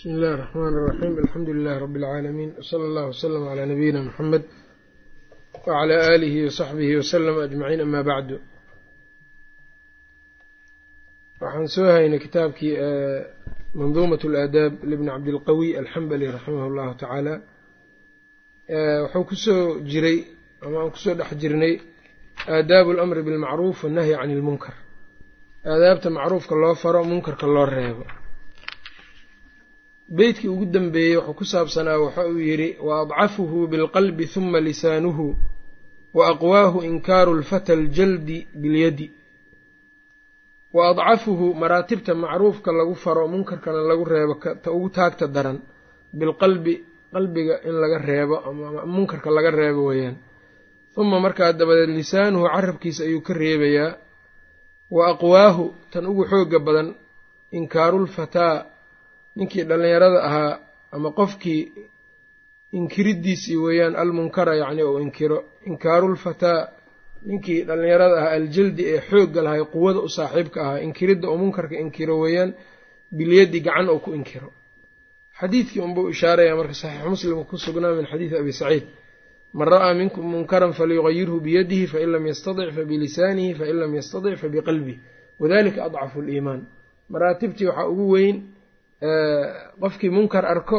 bismi الله الرحمن الرحيم alxamdu lilahi rabbi alcaalamiin وصلى allah wslama calaa nabiyina muxamed wacalaa aalihi wasaxbihi وسلم أجمعين amaa bacdu waxaan soo haynay kitaabkii e, manduumat alaadaab libni cabdilqawi alxambali raximah allahu tacaala e, waxuu ku soo jiray ama aan ku soo dhex jirnay aadaabu alamri bilmacruuf wannahyi cani ilmunkar aadaabta macruufka loo faro munkarka loo reebo beytkii ugu dambeeyey wuxuu ku saabsanaa waxa uu yidhi wa adcafuhu bilqalbi huma lisaanuhu wa aqwaahu inkaaru lfata aljaldi bilyadi. Wa adcafuhu maraatibta macruufka lagu faro munkarkana lagu reebo ta ugu taagta daran bilqalbi qalbiga in laga reebo ama munkarka laga reebo weeyaan. Huma markaa dabadeed lisaanuhu carabkiisa ayuu ka reebayaa wa aqwaahu tan ugu xooga badan inkaarulfataa ninkii dhallinyarada ahaa ama qofkii inkiriddiisii weeyaan almunkara yacni ou inkiro inkaarulfataa ninkii dhallinyarada ahaa aljaldi ee xoogga lahay quwada u saaxiibka ahaa inkiridda oo munkarka inkiro weeyaan bilyadi gacan ou ku inkiro. Xadiidkii unbuu ishaaraya marka saxiix muslim ku sugnaa min xadiidi abi saciid. Man ra'aa minkum munkaran falyugayirhu biyadihi fain lam yastadic fabilisaanihi fain lam yastadic fabiqalbih wadalika adcafu liimaan maraatibtii waxaa ugu weyn qofkii munkar arko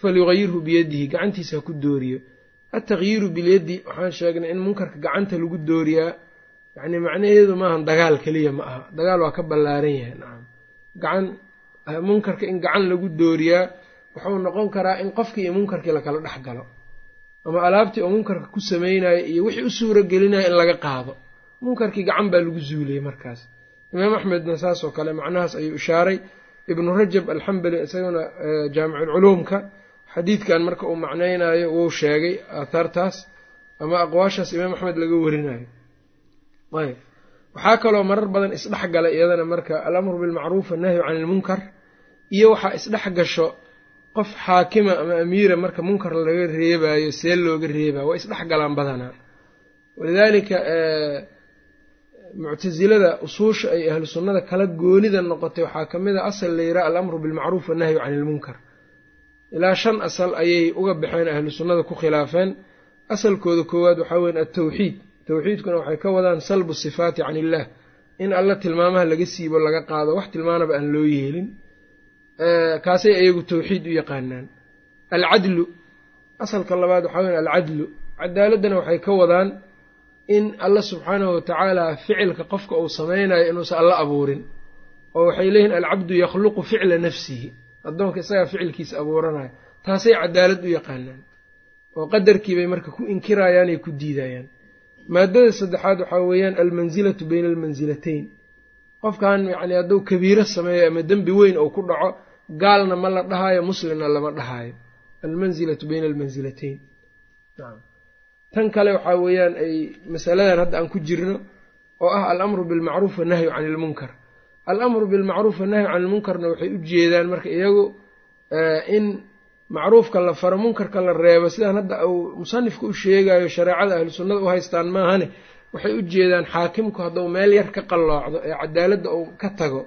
falyugayirhu biyadihi gacantiisa ha ku dooriyo. Attakyiiru bilyadi waxaan sheegnay in munkarka gacanta lagu dooriyaa. Yacni macnaheedu maahan dagaal keliya ma aha. Dagaal waa ka ballaaran yahay nacam gacan munkarka in gacan lagu dooriyaa wuxuu noqon karaa in qofkii iyo munkarkii lakala dhex galo. Ama alaabtii oo munkarka ku sameynaya iyo wixii u suuro gelinaya in laga qaado. Munkarkii gacan baa lagu zuuliyey markaas. Imaam axmedna saas oo kale macnahaas ayuu ishaaray ibnu rajab alxambali isaguna jaamiculculuumka xadiidkan marka uu macnaynayo wuu sheegay aathaartaas ama aqwaashaas imaam axmed laga warinayo ayb. Waxaa kaloo marar badan isdhex gala iyadana marka alamru bilmacruuf annahyu can ilmunkar iyo waxaa isdhex gasho qof xaakima ama amiira marka munkar laga reebayo see looga reebayo waa isdhex galaan badanaa walidaalika muctasilada usuusha ay ahlu sunnada kala goonida noqotay waxaa ka mid a asal la yidhaha alamru bilmacruuf wannahyu cani ilmunkar ilaa shan asal ayay uga baxeen ahlu sunnada ku khilaafeen. Asalkooda koowaad waxaa weyn altawxiid tawxiidkuna waxay ka wadaan salbu sifaati can illaah in alla tilmaamaha laga siibo laga qaado wax tilmaanaba aan loo yeelin. Kaasay ayagu tawxiid u yaqaanaan. Alcadlu asalka labaad waxaa weyn alcadlu. Cadaaladdana waxay ka wadaan in alla subxaanahu watacaala ficilka qofka uu sameynayo inuusan alla abuurin. Oo waxay leeyihiin alcabdu yakhluqu ficla nafsihi. Addoonka isagaa ficilkiisa abuuranayo taasay cadaalad u yaqaanaan. Oo qadarkiibay marka ku inkirayaan ay ku diidayaan. Maadada saddexaad waxaa weeyaan almansilatu bayna almansilatayn qofkan yacni hadduu kabiiro sameeyo ama dembi weyn ou ku dhaco gaalna ma la dhahaayo muslimna lama dhahaayo. Almansilatu bayna almansilatayn tan kale waxaa weeyaan ay masaladan hadda aan ku jirno oo ah alamru bilmacruuf wannahyu cani ilmunkar alamru bilmacruuf wannahyu cani ilmunkarna waxay u jeedaan marka iyagu in macruufka la faro munkarka la reebo sidaan hadda uu musanifka u sheegayo shareecada ahlu sunnada u haystaan maahane waxay u jeedaan xaakimku hadduu meel yar ka qalloocdo ee cadaaladda uu ka tago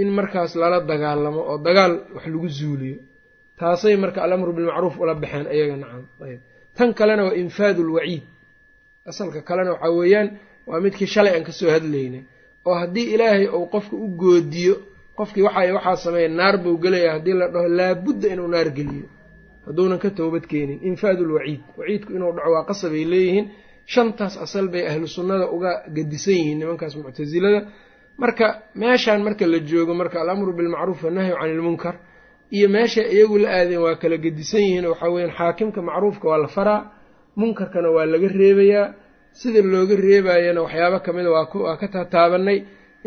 in markaas lala dagaalamo oo dagaal wax lagu zuuliyo. Taasay marka alamru bilmacruuf ula baxeen iyaga nacam ayb tan kalena waa infaadu lwaciid asalka kalena waxaa weeyaan waa midkii shalay aan ka soo hadlaynay oo haddii ilaahay uu qofka u goodiyo qofkii waxa waxaa sameeya naar buu gelaya haddii la dhaho laabudda inuu naar geliyo. Hadduunan ka toobad keenin infaadu lwaciid waciidku inuu dhaco waa qasabay leeyihiin. Shantaas asal bay ahlu sunnada uga gadisan yihiin nimankaas muctasilada marka meeshaan marka la joogo marka alamru bilmacruuf wannahyu cani ilmunkar iyo meesha iyagu la aadeen waa kala gedisan yihiin oo waxaa weyaan xaakimka macruufka waa la faraa munkarkana waa laga reebayaa. Sida looga reebayana waxyaabo kamida waa ka tataabanay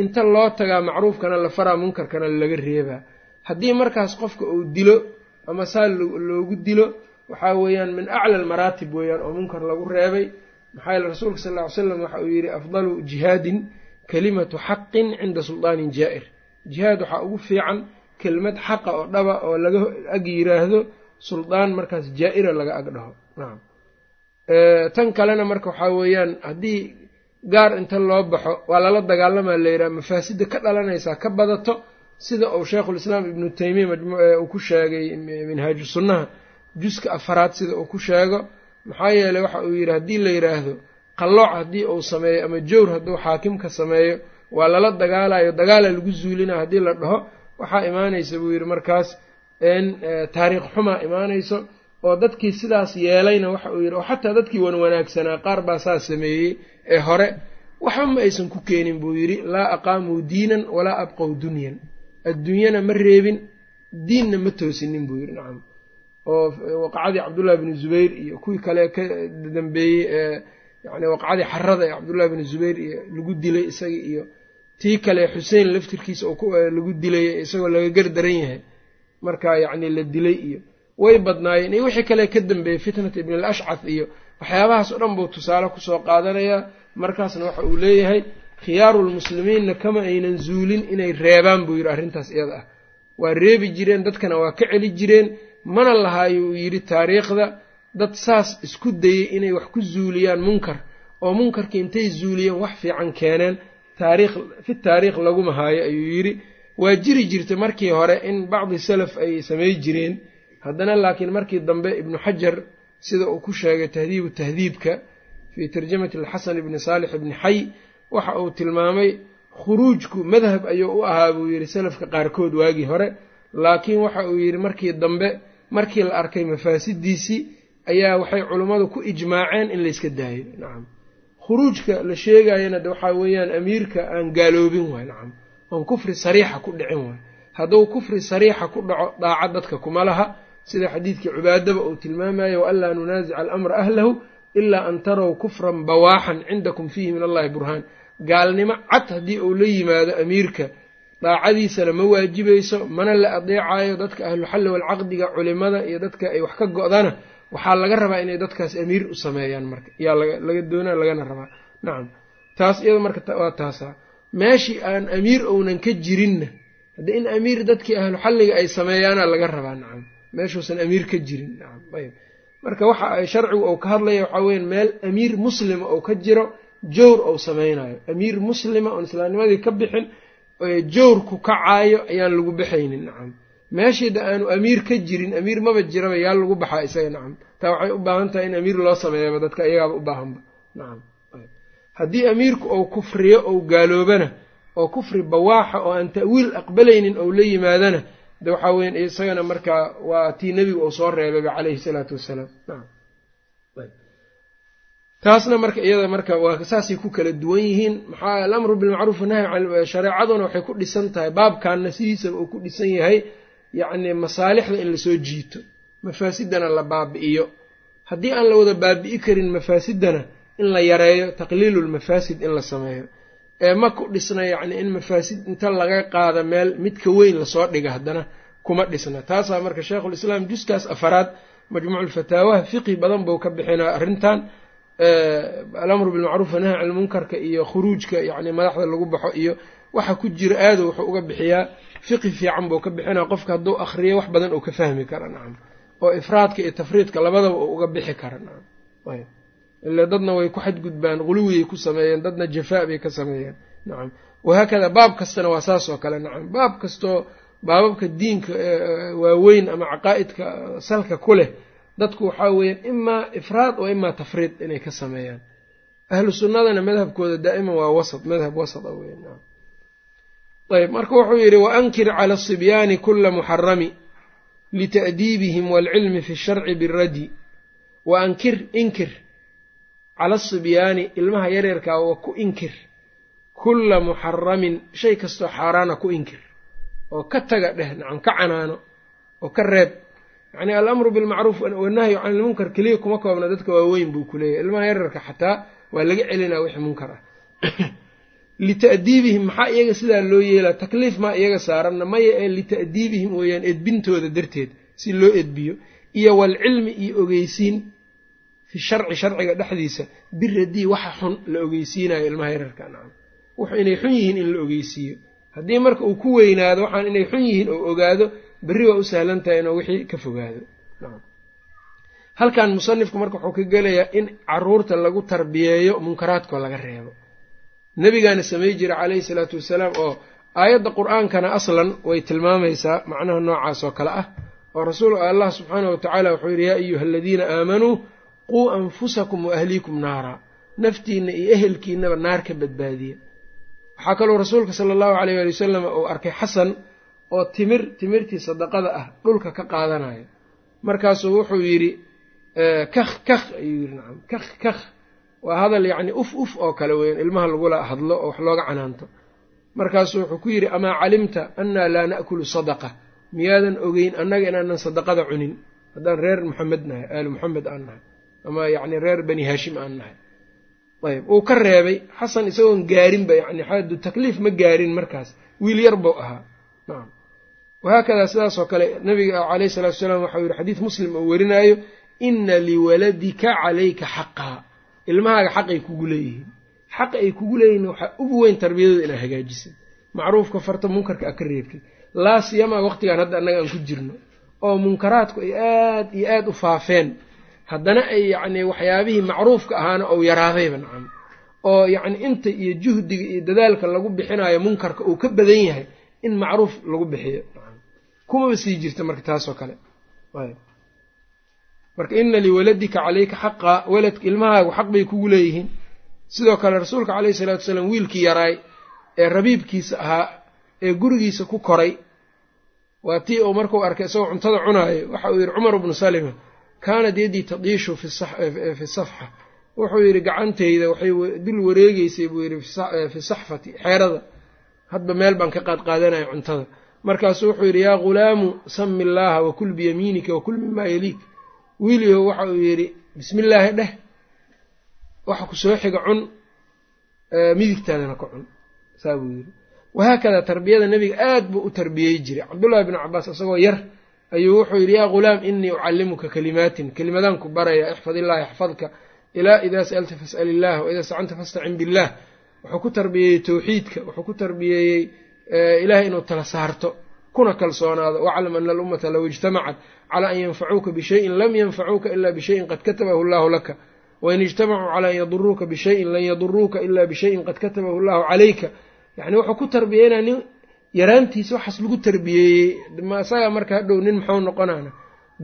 inta loo tagaa macruufkana la faraa munkarkana laga reebaa. Haddii markaas qofka uu dilo ama saa loogu dilo waxaa weeyaan min acla almaraatib weeyaan oo munkar lagu reebay. Maxaa yeele rasuulka sal lla ly slam waxa uu yidhi afdalu jihaadin kalimatu xaqin cinda sultaanin jaa'ir. Jihaad waxaa ugu fiican kelmad xaqa oo dhaba oo laga ag yiraahdo suldaan markaas jaa-ira laga ag dhaho. Nacam tan kalena marka waxaa weeyaan haddii gaar inta loo baxo waa lala dagaalamaa la yidhaha mafaasidda ka dhalanaysaa ka badato sida uu sheikhulislaam ibnu taymiya uu ku sheegay minhaaju sunnaha juska afaraad sida uu ku sheego maxaa yeeley waxa uu yidhi haddii la yidhaahdo qallooc haddii uu sameeyo ama jowr hadduu xaakimka sameeyo waa lala dagaalayo dagaala lagu zuulina haddii la dhaho waxaa imaanaysa buu yidhi markaas in taariikh xumaa imaanayso oo dadkii sidaas yeelayna waxa uu yidhi oo xataa dadkii wan wanaagsanaa qaar baa saas sameeyey ee hore. Waxba ma aysan ku keenin buu yidhi laa aqaamuu diinan walaa abqow dunyan. Adduunyana ma reebin diinna ma toosinin buu yidhi nacam. Oo waqacadii cabdullahi bni zubayr iyo kuwii kale ka dambeeyey ee yani waqacadii xarada ee cabdullahi bni zubayr iyo lagu dilay isagii iyo tii kale xuseen laftirkiisa lagu dilay isagoo laga gardaran yahay markaa yacni la dilay iyo way badnaayeen. Iyo wixii kale ka dambeeyey fitnat ibn al iyo waxyaabahaas oo dhan buu tusaale ku soo qaadanayaa markaasna waxa uu leeyahay khiyaarulmuslimiinna kama aynan zuulin inay reebaan buu yidhi arrintaas iyada ah. Waa reebi jireen dadkana waa ka celi jireen mana lahaayo uu yidhi taariikhda. Dad saas isku dayey inay wax ku zuuliyaan munkar oo munkarkii intay zuuliyeen wax fiican keeneen taariikh fi taariikh laguma haayo ayuu yidhi waa jiri jirtay markii hore in bacdi salaf ay samay jireen. Haddana laakiin markii dambe ibnu xajar sida uu ku sheegay tahdiibu tahdiibka fii tarjamati alxasan ibni saalix ibni xay waxa uu tilmaamay khuruujku madhab ayuu u ahaa buu yidhi salafka qaarkood waagii hore. Laakiin waxa uu yidhi markii dambe markii la arkay mafaasidiisii ayaa waxay culummadu ku ijmaaceen in layska daayo. Nacam khuruujka la sheegayana de waxaa weeyaan amiirka aan gaaloobin waay nacam. Oon kufri sariixa ku dhicin waay. Hadduu kufri sariixa ku dhaco daaca dadka kuma laha. Sida xadiidkii cibaadaba uu tilmaamayo waanlaa nunaasica alamra ahlahu ilaa an tarow kufran bawaaxan cindakum fiihi min allahi burhaan. Gaalnimo cad haddii uu la yimaado amiirka daacadiisana ma waajibayso mana la adeecayo dadka ahluxalli walcaqdiga culimada iyo dadka ay wax ka go-dana waxaa laga rabaa inay dadkaas amiir u sameeyaan marka. Yaa laga doonaa lagana rabaa. Nacam taas iyada marka waa taasa. Meeshii aan amiir ounan ka jirinna haddii in amiir dadkii ahluxalliga ay sameeyaana laga rabaa nacam meeshuusan amiir ka jirin nacam ayb marka waxa ay sharcigu ou ka hadlaya waxaa weya meel amiir muslima ou ka jiro jowr ou sameynayo amiir muslima oon islaamnimadii ka bixin jowr ku kacaayo ayaan lagu baxaynin nacam meeshiida aanu amiir ka jirin amiir maba jiraba yaa lagu baxaa isaga nacam. Taa waxay u baahan tahay in amiir loo sameeyaba dadka iyagaaba u baahanba nacam. Haddii amiirku ou kufriyo ou gaaloobana oo kufri bawaaxa oo aan ta'wiil aqbalaynin ou la yimaadana de waxaa weyan isagana markaa waa tii nebigu uu soo reebaba caleyhi salaatu wassalaam nacam. Taasna marka iyada marka waa saasay ku kala duwan yihiin. Maxaa alamru bilmacruuf wanahyi can shareecaduna waxay ku dhisan tahay baabkanna sidiisaba uu ku dhisan yahay yacni masaalixda in la soo jiito mafaasidana la baabi'iyo. Haddii aan la wada baabi'i karin mafaasidana in la yareeyo taqliilu lmafaasid in la sameeyo. Ee ma ku dhisna yacni in mafaasid inta laga qaada meel midka weyn la soo dhiga haddana kuma dhisna. Taasaa marka sheikhulislaam juskaas afaraad majmuuculfataawaha fiqi badan buu ka bixinaa arrintan. Alamru bilmacruuf wanahy can lmunkarka iyo khuruujka yacni madaxda lagu baxo iyo waxa ku jira aado wuxuu uga bixiyaa fiqi fiican buu ka bixinaa qofka hadduu akhriyo wax badan uu ka fahmi kara nacam oo ifraadka iyo tafriidka labadaba uu uga bixi kara nacam ayb ila dadna way ku xadgudbaan quluwiyay ku sameeyeen dadna jafaa bay ka sameeyeen nacam wahaakada baab kastana waa saas oo kale nacam baab kastoo baababka diinka waaweyn ama caqaa'idka salka ku leh dadku waxaa weeyaan imaa ifraad oo imaa tafriid inay ka sameeyaan. Ahlu sunnadana madhabkooda daa'iman waa wasat madhab wasat a weyan ayb marka wuxuu yidhi waankir cala asibyaani kula muxarami lita'diibihim waalcilmi fi sharci biradi waankir inkir. Cala asibyaani ilmaha yareerkaa waa ku inkir. Kulla muxaramin shay kastoo xaaraana ku inkir. Oo ka taga dheh nacam ka canaano oo ka reeb. Yacni alamru bilmacruuf wanahyu can ilmunkar keliya kuma koobna dadka waaweyn buu ku leeyahy ilmaha yararka xataa waa laga celinaa wixii munkar ah lita'diibihim maxaa iyaga sidaa loo yeelaa takliif maa iyaga saaranna maya ee lita'diibihim weeyaan edbintooda darteed si loo edbiyo iyo walcilmi iyo ogeysiin fi sharci sharciga dhexdiisa biradii waxa xun la ogeysiinayo ilmaha yararka nacam wuxu inay xun yihiin in la ogeysiiyo haddii marka uu ku weynaado waxaan inay xun yihiin oo ogaado berri waa u sahlan tahay inuu wixii ka fogaado. halkan musanifku marka wuxuu ka gelayaa in carruurta lagu tarbiyeeyo munkaraadkoo laga reebo nebigaana samay jira calayhi salaatu wasalaam oo aayadda qur'aankana aslan way tilmaamaysaa macnaha noocaas oo kale ah. Oo rasuul allah subxaanahu watacaala wuxuu yidhi yaa ayuha aladiina aamanuu quu anfusakum wa ahliikum naara. Naftiinna iyo ehelkiinaba naar ka badbaadiya. Waxaa kaloo rasuulka sala allahu aleyh waali wasalam uu arkay xasan oo timir timirtii sadaqada ah dhulka ka qaadanaya. Markaasuu wuxuu yidhi kakh kakh ayuu yidhi nacam kakh kakh waa hadal yacni uf uf oo kale weyan ilmaha lagula hadlo oo wax looga canaanto. Markaasuu wuxuu ku yidhi amaa calimta annaa laa na'kulu sadaqa? Miyaadan ogeyn annaga inaanan sadaqada cunin? Haddaan reer maxamed nahay aali maxamed aan nahay. Ama yacni reer bani haashim aan nahay. Ayb uu ka reebay xasan isagoon gaarinba yani xadu takliif ma gaarin markaas wiil yar buu ahaa. Nacam wahaakadaa sidaasoo kale nabiga caleyhi salatu salaam waxau yihi xadiis muslim oo werinaayo ina liwaladika calayka xaqaa ilmahaaga xaqay kugu leeyihiin. Xaqa ay kugu leeyihiin waxaa ugu weyn tarbiyadooda inaad hagaajisid macruufka farta munkarka a ka reebtid laa siyamaa waqtigan hadda annaga aan ku jirno oo munkaraadku ay aad iyo aad u faafeen. Haddana ay yacni waxyaabihii macruufka ahaana ou yaraadayba nacam. Oo yacni inta iyo juhdiga iyo dadaalka lagu bixinayo munkarka uu ka badan yahay in macruuf lagu bixiyo kumaba sii jirta marka taasoo kale marka ina liwaladika calayka xaqa waladka ilmahaagu xaq bay kugu leeyihiin. Sidoo kale rasuulka caleyhi salaatu wasalaam wiilkii yaraay ee rabiibkiisa ahaa ee gurigiisa ku koray waa tii uu markuu arkay isagoo cuntada cunaayo. Waxa uu yidhi cumar bnu salima kaanad yaddii tadiishu fi safxa. Wuxuu yidhi gacantayda waxay dul wareegeysay buu yidhi fi saxfati xeerada. Hadba meel baan ka qaadqaadanaya cuntada. Markaasuu wuxuu yidhi yaa ghulaamu sami illaaha wakul biyamiinika wakul mimaa yaliik wiiliyow waxa uu yidhi bismillaahi dheh waxa ku soo xiga cun midigtaadana ka cun. Saa buu yidhi. Wahaakadaa tarbiyada nebiga aad buu u tarbiyey jiray. Cabdullaahi bnu cabaas isagoo yar ayuu wuxuu yidhi yaa ghulaam inii ucallimuka kalimaatin kelimadaan ku baraya ixfad illaaha yaxfadka ilaa idaa sa'alta fas'al illaah wa idaa stacanta fastacin billaah wuxuu ku tarbiyeeyey towxiidka wuxuu ku tarbiyeeyey ilahay inuu tala saarto kuna kalsoonaado waclam ana alummata low ijtamacat calaa an yanfacuuka bishayin lam yanfacuuka ila bishayin qad katabahu allahu laka wain ijtamacuu calaa an yaduruuka bishayin lan yaduruuka ila bishayin qad katabahu allahu calayka yacni wuxuu ku tarbiyeynaa nin yaraantiisa waxaas lagu tarbiyeeyey isaga marka hadhow nin muxuu noqonaana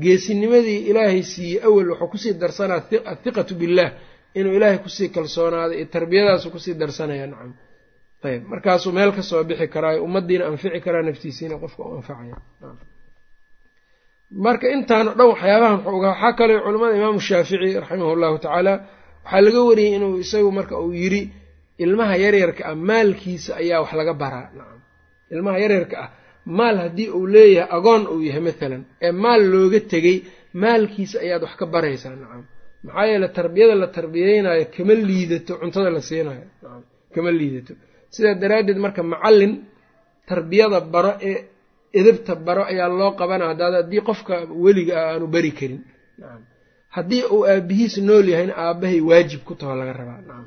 geesinimadii ilaahay siiyey awel wuxuu ku sii darsanaa athiqatu billaah inuu ilaahay ku sii kalsoonaado iyo tarbiyadaasu ku sii darsanaya nacam ayb markaasuu meel ka soo bixi karaayo ummaddiina anfici karaa naftiisiina qofka u anfacaya marka intaan o dhan waxyaabahan waxaa kale culimmada imaamu shaafici raximah llahu tacaala waxaa laga wariyey inuu isagu marka uu yidhi ilmaha yaryarka ah maalkiisa ayaa wax laga baraa. Nacam ilmaha yaryarka ah maal haddii uu leeyahay agoon uu yahay maalan ee maal looga tegey maalkiisa ayaad wax ka baraysaa. Nacam maxaa yeele tarbiyada la tarbiyeynayo kama liidato cuntada la siinayo. Nacam kama liidato. Sidaa daraaddeed marka macallin tarbiyada baro ee edabta baro ayaa loo qabanaa hadaad haddii qofka weliga ah aanu bari karin. Haddii uu aabihiis nool yahayna aabbahay waajib ku taho laga rabaa. Nacam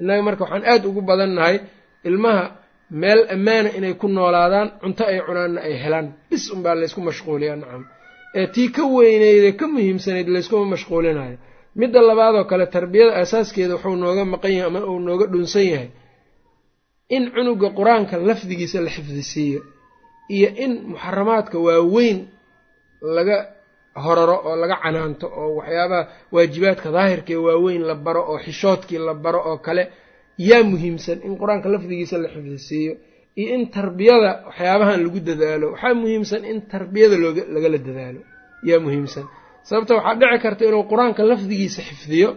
innaga marka waxaan aada ugu badannahay ilmaha meel ammaana inay ku noolaadaan cunto ay cunaanna ay helaan. Bis unbaa laysku mashquuliyaa nacam ee tii ka weyneydee ka muhiimsanayd layskuma mashquulinayo. Midda labaadoo kale tarbiyada asaaskeeda wuxuu nooga maqan yahay ama uu nooga dhunsan yahay. In cunuga qur'aanka lafdigiisa la xifdisiiyo iyo in muxaramaadka waaweyn laga horaro oo laga canaanto oo waxyaabaha waajibaadka daahirkaee waaweyn la baro oo xishoodkii la baro oo kale yaa muhiimsan in qur'aanka lafdigiisa la xifdisiiyo iyo in tarbiyada waxyaabahan lagu dadaalo. Waxaa muhiimsan in tarbiyada looga lagala dadaalo. Yaa muhiimsan. Sababta waxaa dhici karta inuu qur'aanka lafdigiisa xifdiyo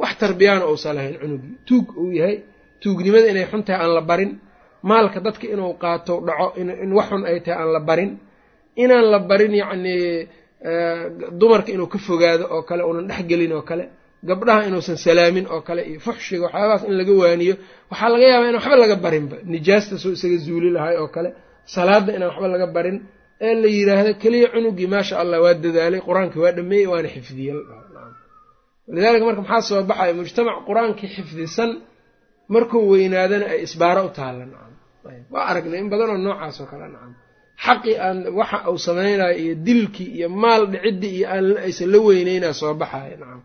wax tarbiyana uusan lahayn cunugii tuug uu yahay. Tuugnimada inay xun tahay aan la barin maalka dadka inuu qaato dhaco in wax xun ay tahay aan la barin. Inaan la barin yacnii dumarka inuu ka fogaado oo kale uunan dhexgelin oo kale gabdhaha inuusan salaamin oo kale iyo fuxshiga waxyaabahaas in laga waaniyo waxaa laga yaabaa inaan waxba laga barinba nijaasta soo isaga zuuli lahay oo kale salaadda inaan waxba laga barin ee la yidhaahdo keliya cunugii maasha allah waa dadaalay qur'aankii waa dhameeyey waana xifdiye walidaalika marka maxaa soo baxaya mujtamac qur'aankii xifdisan markuu weynaadana ay isbaaro u taalla nacam waa aragnay in badanoo noocaas oo kale nacam. Xaqii aan waxa uu samaynayo iyo dilkii iyo maal dhiciddii iyo aysan la weyneynaa soo baxaya nacam.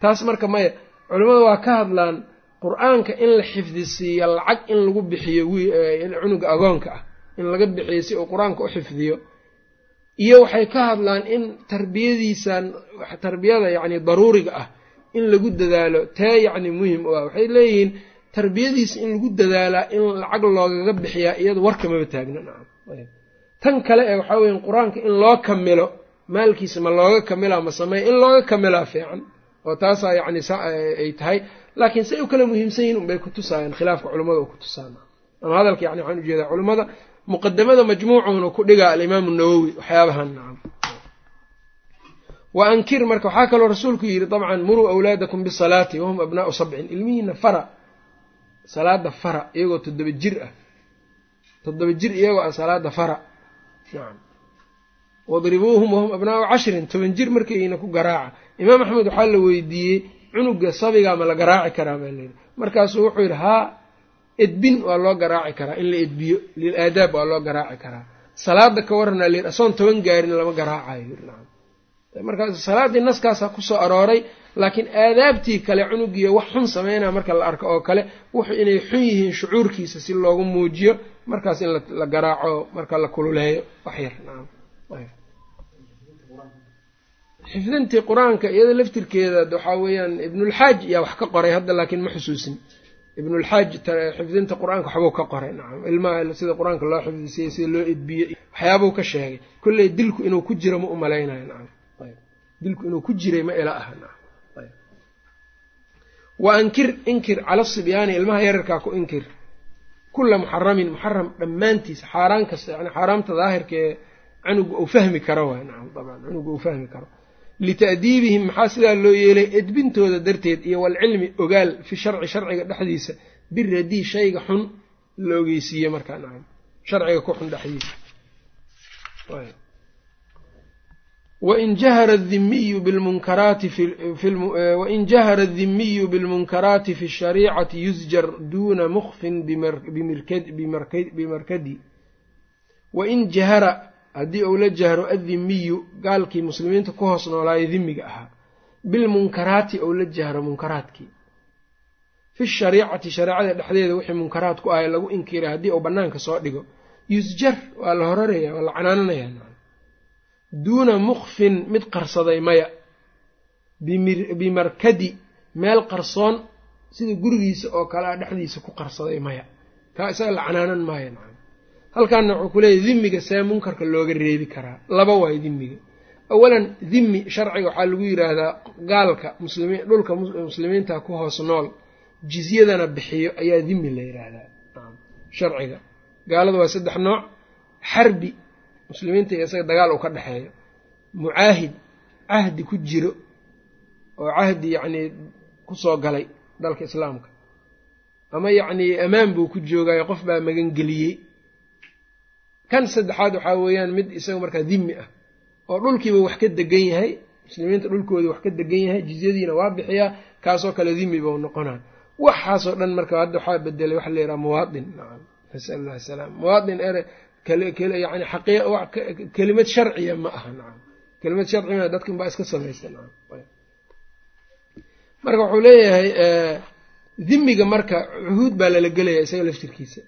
Taas marka maya culimmadu waa ka hadlaan qur'aanka in la xifdisiiyo lacag in lagu bixiyo cunuga agoonka ah in laga bixiyo si uu qur'aanka u xifdiyo. Iyo waxay ka hadlaan in tarbiyadiisan tarbiyada yacni daruuriga ah in lagu dadaalo tee yacni muhiim u ah. Waxay leeyihiin tarbiyadiisa in lagu dadaalaa in lacag loogaga bixiyaa iyada warkamaba taagna. Tan kale ee waxaa weya qur'aanka in loo kamilo maalkiisa ma looga kamilaa ma sameeya in looga kamilaa fiican oo taasaa yacni ay tahay. Laakiin say u kala muhiimsan yihiin unbay kutusaayaan khilaafka culimmada u kutusaan ama hadalka yani waxaan u jeedaa culimmada muqadamada majmuucuhuna ku dhigaa alimaamu nawowi waxyaabahan. Nacam wa ankir marka waxaa kaloo rasuulku yidhi dabcan muruu awlaadakum bisalaati wahum abnaau sabcin ilmihiina fara salaada fara iyagoo toddoba jir ah. toddoba jir iyagoo ah salaada fara. Nacam wadribuuhum wahum abnaau cashrin toban jir markayna ku garaaca. Imaam axmed waxaa la weydiiyey cunuga sabigaa ma la garaaci karaa? baa layidhi markaasuu wuxuu yidhi haa edbin waa loo garaaci karaa in la edbiyo lil aadaab waa loo garaaci karaa. Salaada ka warranaa layidhi asoon toban gaarin lama garaacayo markaas salaaddii naskaasaa ku soo arooray laakiin aadaabtii kale cunugiyo wax xun sameynaa marka la arko oo kale wuxuu inay xun yihiin shucuurkiisa si loogu muujiyo markaas in la garaaco marka la kululeeyo. Wax yar xifdintii qur'aanka iyada laftirkeeda waxaa weeyaan ibnulxaaj yaa wax ka qoray hadda laakiin ma xusuusin. Ibnulxaaj xifdinta qur'aanka waxbuu ka qoray nacam ilmaha sida qur'aanka loo xifdisiyey sida loo edbiyey waxyaabuu ka sheegay. Kolley dilku inuu ku jiro ma u malaynayo nacam dilku inuu ku jiray ma ila aha nacam wa ankir inkir cala sibyaani ilmaha yararkaa ku inkir. Kula muxaramin muxaram dhammaantiisa xaaraan kasta yani xaaraamta daahirka ee canuga uu fahmi karo waay nacam dabcan canuga uu fahmi karo. Lita'diibihim maxaa sidaa loo yeelay edbintooda darteed iyo walcilmi ogaal fi sharci sharciga dhexdiisa biradii shayga xun la ogeysiiye markaa nacam. Sharciga ku xun dhexdiisa wain jahara adimiyu bilmunkaraati wain jahara adimiyu bilmunkaraati fi shariicati yusjar duuna mukfin bimarkadi wain jahara haddii uu la jahro addimiyu gaalkii muslimiinta ku hoos noolaayo dimiga ahaa bilmunkaraati ou la jahro munkaraadkii fi shariicati shareecada dhexdeeda wixii munkaraad ku ahay lagu inkiray haddii uu bannaanka soo dhigo yusjar waa la horaraya waa la canaananaya duuna mukfin mid qarsaday maya. Bimarkadi meel qarsoon sida gurigiisa oo kale a dhexdiisa ku qarsaday maya. Kaa isaga la canaanan maayo nacam. Halkaana wuxuu ku leeyahy dimiga see munkarka looga reebi karaa. Laba waayo dimiga awalan dimi sharciga waxaa lagu yidhaahdaa gaalka muslimiin dhulka muslimiinta ku hoos nool. Jizyadana bixiyo ayaa dimi la yidhaahdaa sharciga. Gaalada waa saddex nooc. Xarbi muslimiinta iyo isaga dagaal uu ka dhexeeyo mucaahid cahdi ku jiro oo cahdi yacnii ku soo galay dalka islaamka. Ama yacnii ammaan buu ku joogayo qof baa magangeliyey. Kan saddexaad waxaa weeyaan mid isaga markaa dimi ah oo dhulkiiba wax ka degan yahay muslimiinta dhulkoodii wax ka degan yahay jizyadiina waa bixiyaa kaasoo kale dimi bau noqonaa waxaasoo dhan marka hadda waxaa bedelay waxa la yidhaha muwaadin nacam nasal allah salaam muwaadin ere yani kelimad sharciya ma aha nacam kelimad sharciya dadkan baa iska samaysta nacam marka wuxuu leeyahay dimiga marka cuhuud baa lala gelaya isaga laftirkiisa.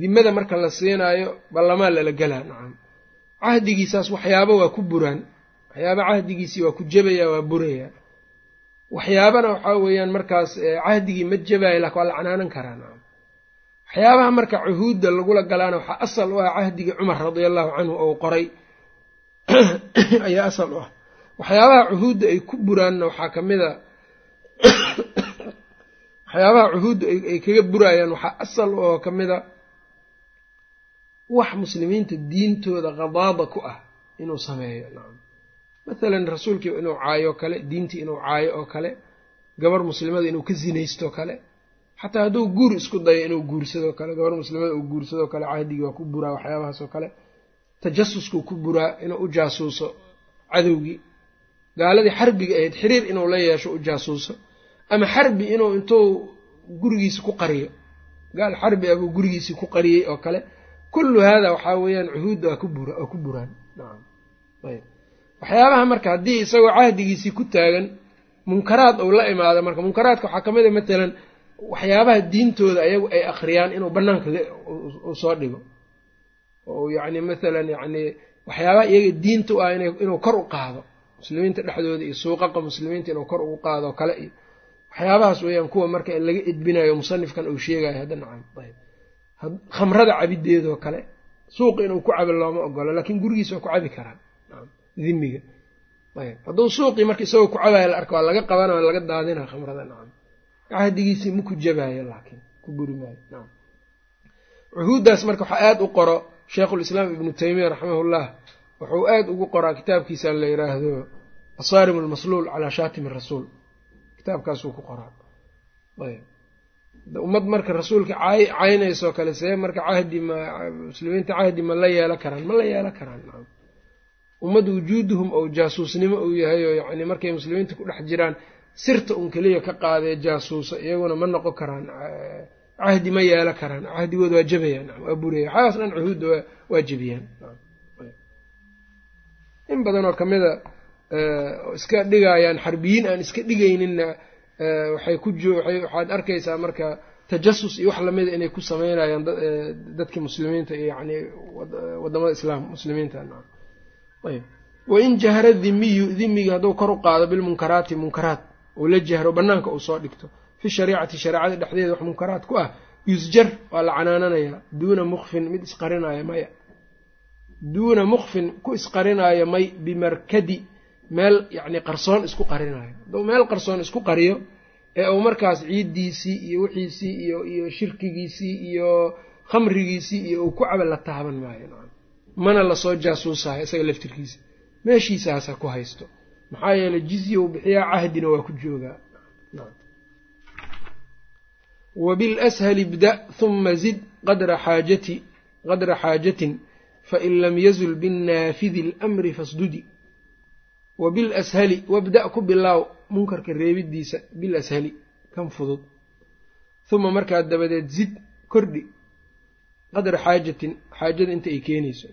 Dimada marka la siinaayo ballamaa lala gelaa nacam cahdigiisaas waxyaaba waa ku buraan. Waxyaaba cahdigiisii waa ku jebaya waa buraya waxyaabana waxaa weeyaan markaas cahdigii ma jebaayo laakin waa la canaanan karaa waxyaabaha marka cuhuudda lagula galaana waxaa asal u ah cahdigii cumar radia allahu canhu ou qoray. Ayaa asal u ah. Waxyaabaha cuhuudda ay ku buraanna waxaa ka mid a waxyaabaha cuhuudda ay kaga buraayaan waxaa asal oo ka mid a wax muslimiinta diintooda qadaada ku ah inuu sameeyo nacam mathalan rasuulkii inuu caayo oo kale diintii inuu caayo oo kale gabar muslimada inuu ka sinaysto kale xataa hadduu guur isku dayo inuu guursadoo kale gabar muslimada uu guursadoo kale cahdigii waa ku buraa waxyaabahaasoo kale tajasuskuu ku buraa inuu u jaasuuso cadowgii. Gaaladii xarbiga ahayd xiriir inuu la yeesho u jaasuuso ama xarbi inuu intuu gurigiisi ku qariyo. Gaal xarbi ah buu gurigiisii ku qariyey oo kale. Kullu haada waxaa weeyaan cuhuudda waa kubura waa ku buraan. Ayb waxyaabaha marka haddii isagoo cahdigiisii ku taagan munkaraad uu la imaado marka munkaraadka waxaa ka mid a matalan waxyaabaha diintooda ayagu ay akhriyaan inuu bannaanka u soo dhigo. Oo yacni mathalan yacni waxyaabaha iyaga diinta u ah inuu kor u qaado. Muslimiinta dhexdooda iyo suuqaqa muslimiinta inuu kor ugu qaado kale iyo waxyaabahaas weeyaan kuwa marka laga edbinayo musanifkan uu sheegayo hadda nacam ayb. Khamrada cabideedoo kale suuqa inuu ku cabi looma ogolo laakiin gurigiisa waa ku cabi karaa dimiga ayb. Hadduu suuqii marka isagoo ku cabayo la arka waa laga qabana waa laga daadina khamrada nacam cahdigiisii ma ku jabaayo laakiin ku buri maayo cuhuuddaas marka waxaa aada u qoro sheikhulislaam ibnu taymiya raximahullah wuxuu aada ugu qoraa kitaabkiisa la yidhaahdo asaarim almasluul calaa shaatimi rasuul. Kitaabkaasuu ku qoraa. Ummad marka rasuulka cay caynaysoo kale see marka cahdi ma muslimiinta cahdi ma la yeelo karaan ma la yeelo karaan. Ummad wujuuduhum ou jaasuusnimo uu yahay oo yacni markay muslimiinta ku dhex jiraan sirta un keliya ka qaadee jaasuusa iyaguna ma noqon karaan cahdi ma yeelo karaan. Cahdigooda waa jabayaan waa buraya waxaas dhan cuhuudda waa jebiyaan in badan oo kamida iska dhigayaan xarbiyiin aan iska dhigayninna waxay ku waxaad arkaysaa marka tajasus iyo wax lamida inay ku sameynayaan dadki muslimiinta iyo yani waddamada islaam muslimiinta. Ayb. Wain jahara dhimiyu dhimiga hadduu kor u qaado bilmunkaraati munkaraat uu la jahro banaanka uu soo dhigto. Fi shariicati shareecada dhexdeeda wax munkaraat ku ah. Yusjar waa la canaananayaa. Duuna mukfin mid isqarinaayo maya. Duuna mukfin ku isqarinaayo may bimarkadi. Meel yacni qarsoon isku qarinaayo hadduu meel qarsoon isku qariyo ee uu markaas ciiddiisii iyo wixiisii iyo iyo shirkigiisii iyo khamrigiisii iyo uu ku caba la taaban maayo mana la soo jaasuusayo isaga laftirkiisa. Meeshiisaasa ku haysto maxaa yeeley jizya uu bixiyaa cahdina waa ku joogaa wabilashali ibda huma zid qadra xaajati qadra xaajatin fain lam yazul binnaafidi alamri fasdudi. Wabilashali wabda' ku bilaaw munkarka reebidiisa bilashali kan fudud. Huma markaa dabadeed zid kordhi qadra xaajatin xaajada inta ay keenayso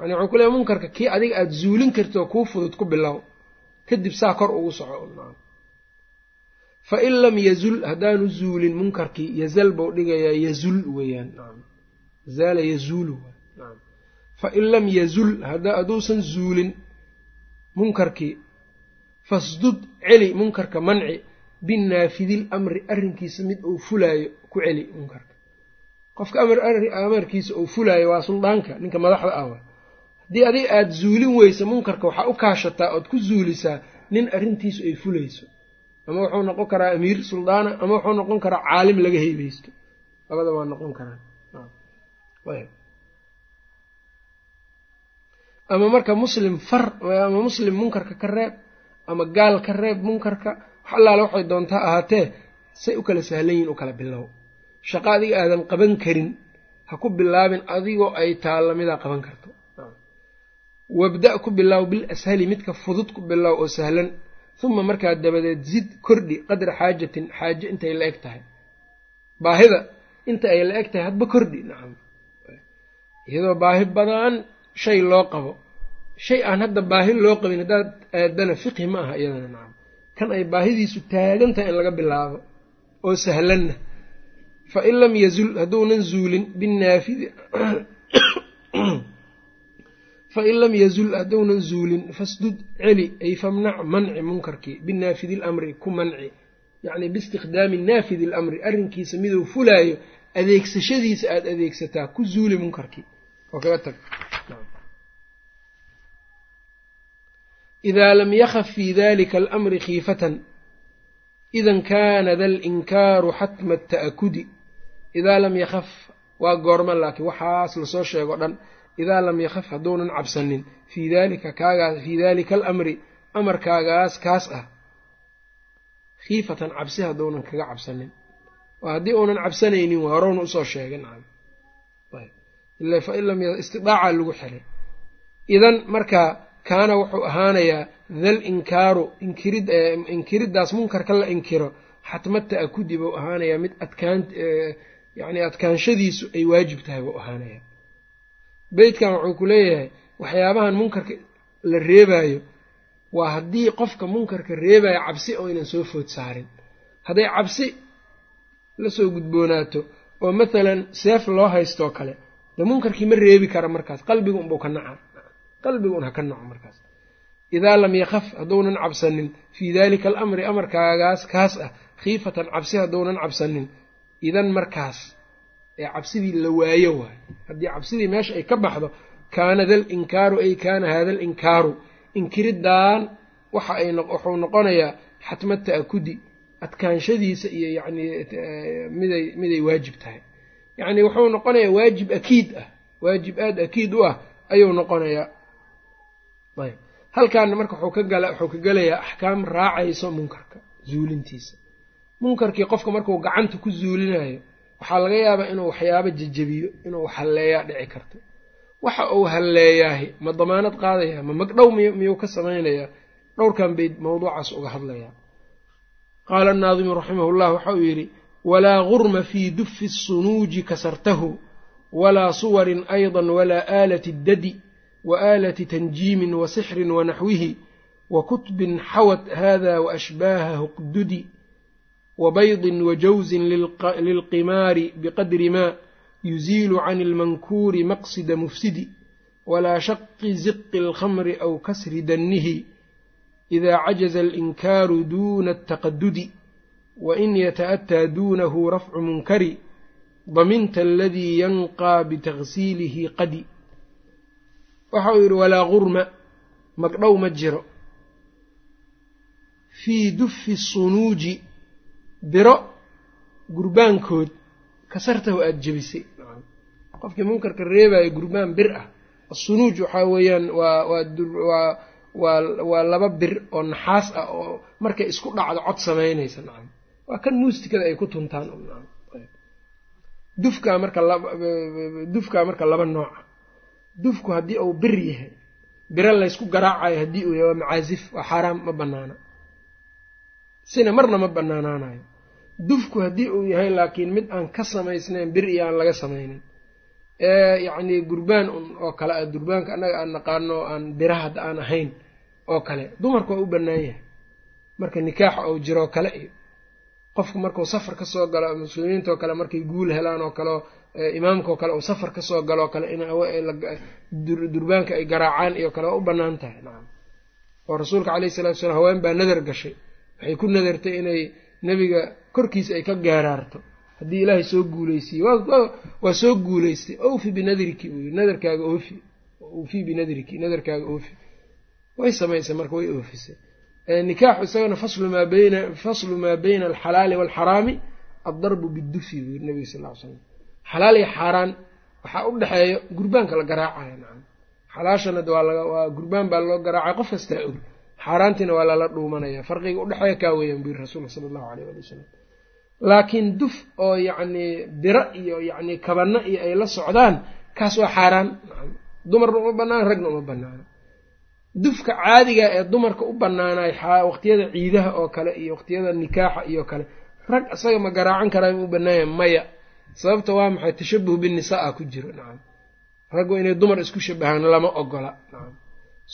yani waxuu ku munkarka kii adiga aada zuulin kartoo kuu fudud ku bilow kadib saa kor ugu soco fa in lam yazul haddaanu zuulin munkarkii yazal bau dhigayaa yazul weeyaan zaala yazuulu nacam fa in lam yazul hadduusan zuulin munkarkii fasdud celi munkarka manci binaafidil amri arrinkiisa mid uu fulaayo ku celi munkarka. Qofka amarkiisa uu fulaayo waa suldaanka ninka madaxda ah haddii adiga aada zuulin weysa munkarka waxaa u kaashataa ood ku zuulisaa nin arrintiisu ay fulayso. Ama wuxuu noqon karaa amiir suldaana ama wuxuu noqon karaa caalim laga heybeysto labada waa noqon karaan. Ama marka muslim far ama muslim munkarka ka reeb ama gaal ka reeb munkarka wax allaale waxay doontaa ahaatee say u kala sahlan yihiin u kala bilow. Shaqo adiga aadan qaban karin ha ku bilaabin adigoo ay taalla midaa qaban karto wabda' ku bilaaw bil ashali midka fudud ku bilaaw oo sahlan huma markaa dabadeed zid kordhi qadra xaajatin xaajo intay la eg tahay baahida inta ay la eg tahay hadba kordhi nacam. Iyadoo baahi badan shay loo qabo. Shay aan hadda baahi loo qabin haddaad aadana fiqhi ma aha iyadana nacam. Kan ay baahidiisu taagan tahay in laga bilaabo oo sahlanna. Fa in lam yazul hadduunan zuulin binnaafidi fain lam yazul hadduunan zuulin fasdud celi ay famnac manci munkarkii binaafidi lamri ku manci yacni biistikhdaami naafidi lamri arrinkiisa miduu fulaayo adeegsashadiisa aada adeegsataa ku zuuli munkarkii oo kaga tag idaa lam yakaf fii dalika alamri khiifatan idan kaana da linkaaru xatma ta'akudi idaa lam yakaf waa goorma laakiin waxaas la soo sheego dhan idaa lam yakaf hadduunan cabsanin fii dalika kaagaas fii dalika alamri amarkaagaas kaas ah khiifatan cabsi hadduunan kaga cabsanin oo haddii uunan cabsanaynin waa horowna u soo sheegay nacam ila fa in lam istidaaca lagu xiray idan markaa kaana wuxuu ahaanayaa dal inkaaru inkirid inkiriddaas munkarka la inkiro xatma ta'akudi buu ahaanayaa mid adkaan yacni adkaanshadiisu ay waajib tahay buu ahaanayaa beytkan wuxuu ku leeyahay waxyaabahan munkarka la reebaayo. Waa haddii qofka munkarka reebaayo cabsi oo ynan soo food saarin. Hadday cabsi la soo gudboonaato oo mathalan seef loo haystoo kale dee munkarkii ma reebi kara markaas. Qalbiga unbuu ka naca qalbiga un ha ka naco markaas. Idaa lam yakaf hadduunan cabsanin. Fii daalika alamri amarkaagaas kaas ah khiifatan cabsi hadduunan cabsanin. Idan markaas ee cabsidii la waayo waay haddii cabsidii meesha ay ka baxdo kaana dal inkaaru ay kaana haada alinkaaru inkiridaan waxa ay wuxuu noqonayaa xatma ta'akudi adkaanshadiisa iyo yacnii miday miday waajib tahay. Yacni wuxuu noqonayaa waajib akiid ah. Waajib aada akiid u ah ayuu noqonayaa. Ayb. Halkaana marka wuxuu ka gala wuxuu ka gelayaa axkaam raacayso munkarka zuulintiisa. Munkarkii qofka markuu gacanta ku zuulinayo waxaa laga yaabaa inuu waxyaabo jejebiyo inuu halleeyaa dhici karto. Waxa uu halleeyaahi ma damaanad qaadaya ma magdhow miyuu ka samaynayaa? Dhowrkan bay mawduucaas uga hadlayaa. Qaala annaadimu raximahu llah waxa uu yidhi walaa gurma fii dufi sunuuji kasartahu walaa suwarin ayda walaa aalati dadi wa aalati tanjiimin wa sixrin wanaxwihi wa kutbin xawat hada waashbaaha huqdudi wa baydin wa jawzin lilqimaari biqadri ma yuziilu can ilmankuuri maqsida mufsidi walaa shaqi ziqi alkhamri aw kasri dannihi ida cajaza alinkaaru duuna ataqadudi wain yata'ataa duunahu rafcu munkari daminta aladii yanqaa bitagsiilihi qadi waxa uu yidhi walaa gurma magdhow ma jiro fii dufi sunuuji biro gurbaankood kasartahu aada jebisay. Qofkii munkarka reebayo gurbaan bir ah asunuuj waxaa weeyaan waa waa waa waa laba bir oo naxaas ah oo markay isku dhacdo cod samaynaysa. Nacam waa kan muustikada ay ku tuntaan. Dufkaa marka dufkaa marka laba nooca dufku haddii uu bir yahay biro laysku garaacayo haddii uu yahay waa macaasif waa xaaraam ma banaana sina marna ma banaanaanayo dufku haddii uu yahay laakiin mid aan ka samaysnayn bir iyo aan laga samaynin. Ee yacnii gurbaan un oo kale ah durbaanka annaga aan naqaano aan biraha hadda aan ahayn oo kale dumarku waa u bannaan yahay. Marka nikaaxa ou jiroo kale iyo qofku markuu safar ka soo galo muslimiintoo kale markay guul helaan oo kaleo imaamkaoo kale uu safar ka soo galo oo kale in durbaanka ay garaacaan iyo kale waa u bannaan tahay nacam. Oo rasuulka caleyhi salatu salaam haween baa nadar gashay waxay ku nadartay inay nebiga korkiisa ay ka geeraarto haddii ilaahay soo guuleysiiye waa soo guuleystay. Awfi binadriki buu yii nadarkaaga oofi uufi binadriki nadarkaaga oofi way samaysay marka way oofisay nikaaxu isagana faslu maa bayna faslu maa bayna alxalaali waalxaraami addarbu bidufi buu yiri nabiga sal ly slam xalaal iyo xaaraan waxaa u dhexeeya gurbaanka la garaacayo nacam. Xalaashana waa waa gurbaan baa loo garaacaya qof kastaa og xaaraantiina waa lala dhuumanaya farqiga udhexeeya kaa weeyaan buu yiri rasuulka sala allahu aleyh ali wasalam laakiin duf oo yacnii biro iyo yacnii kabano iyo ay la socdaan kaas waa xaaraan. Dumarna uma banaana ragna uma banaana dufka caadiga ee dumarka u banaanaay waqtiyada ciidaha oo kale iyo waqtiyada nikaaxa iyo kale rag isaga ma garaacan karaa u banaanya maya. Sababta waa maxay? Tashabuh binisaa ku jiro. Nacam raggu inay dumar isku shabahaan lama ogola. Nacam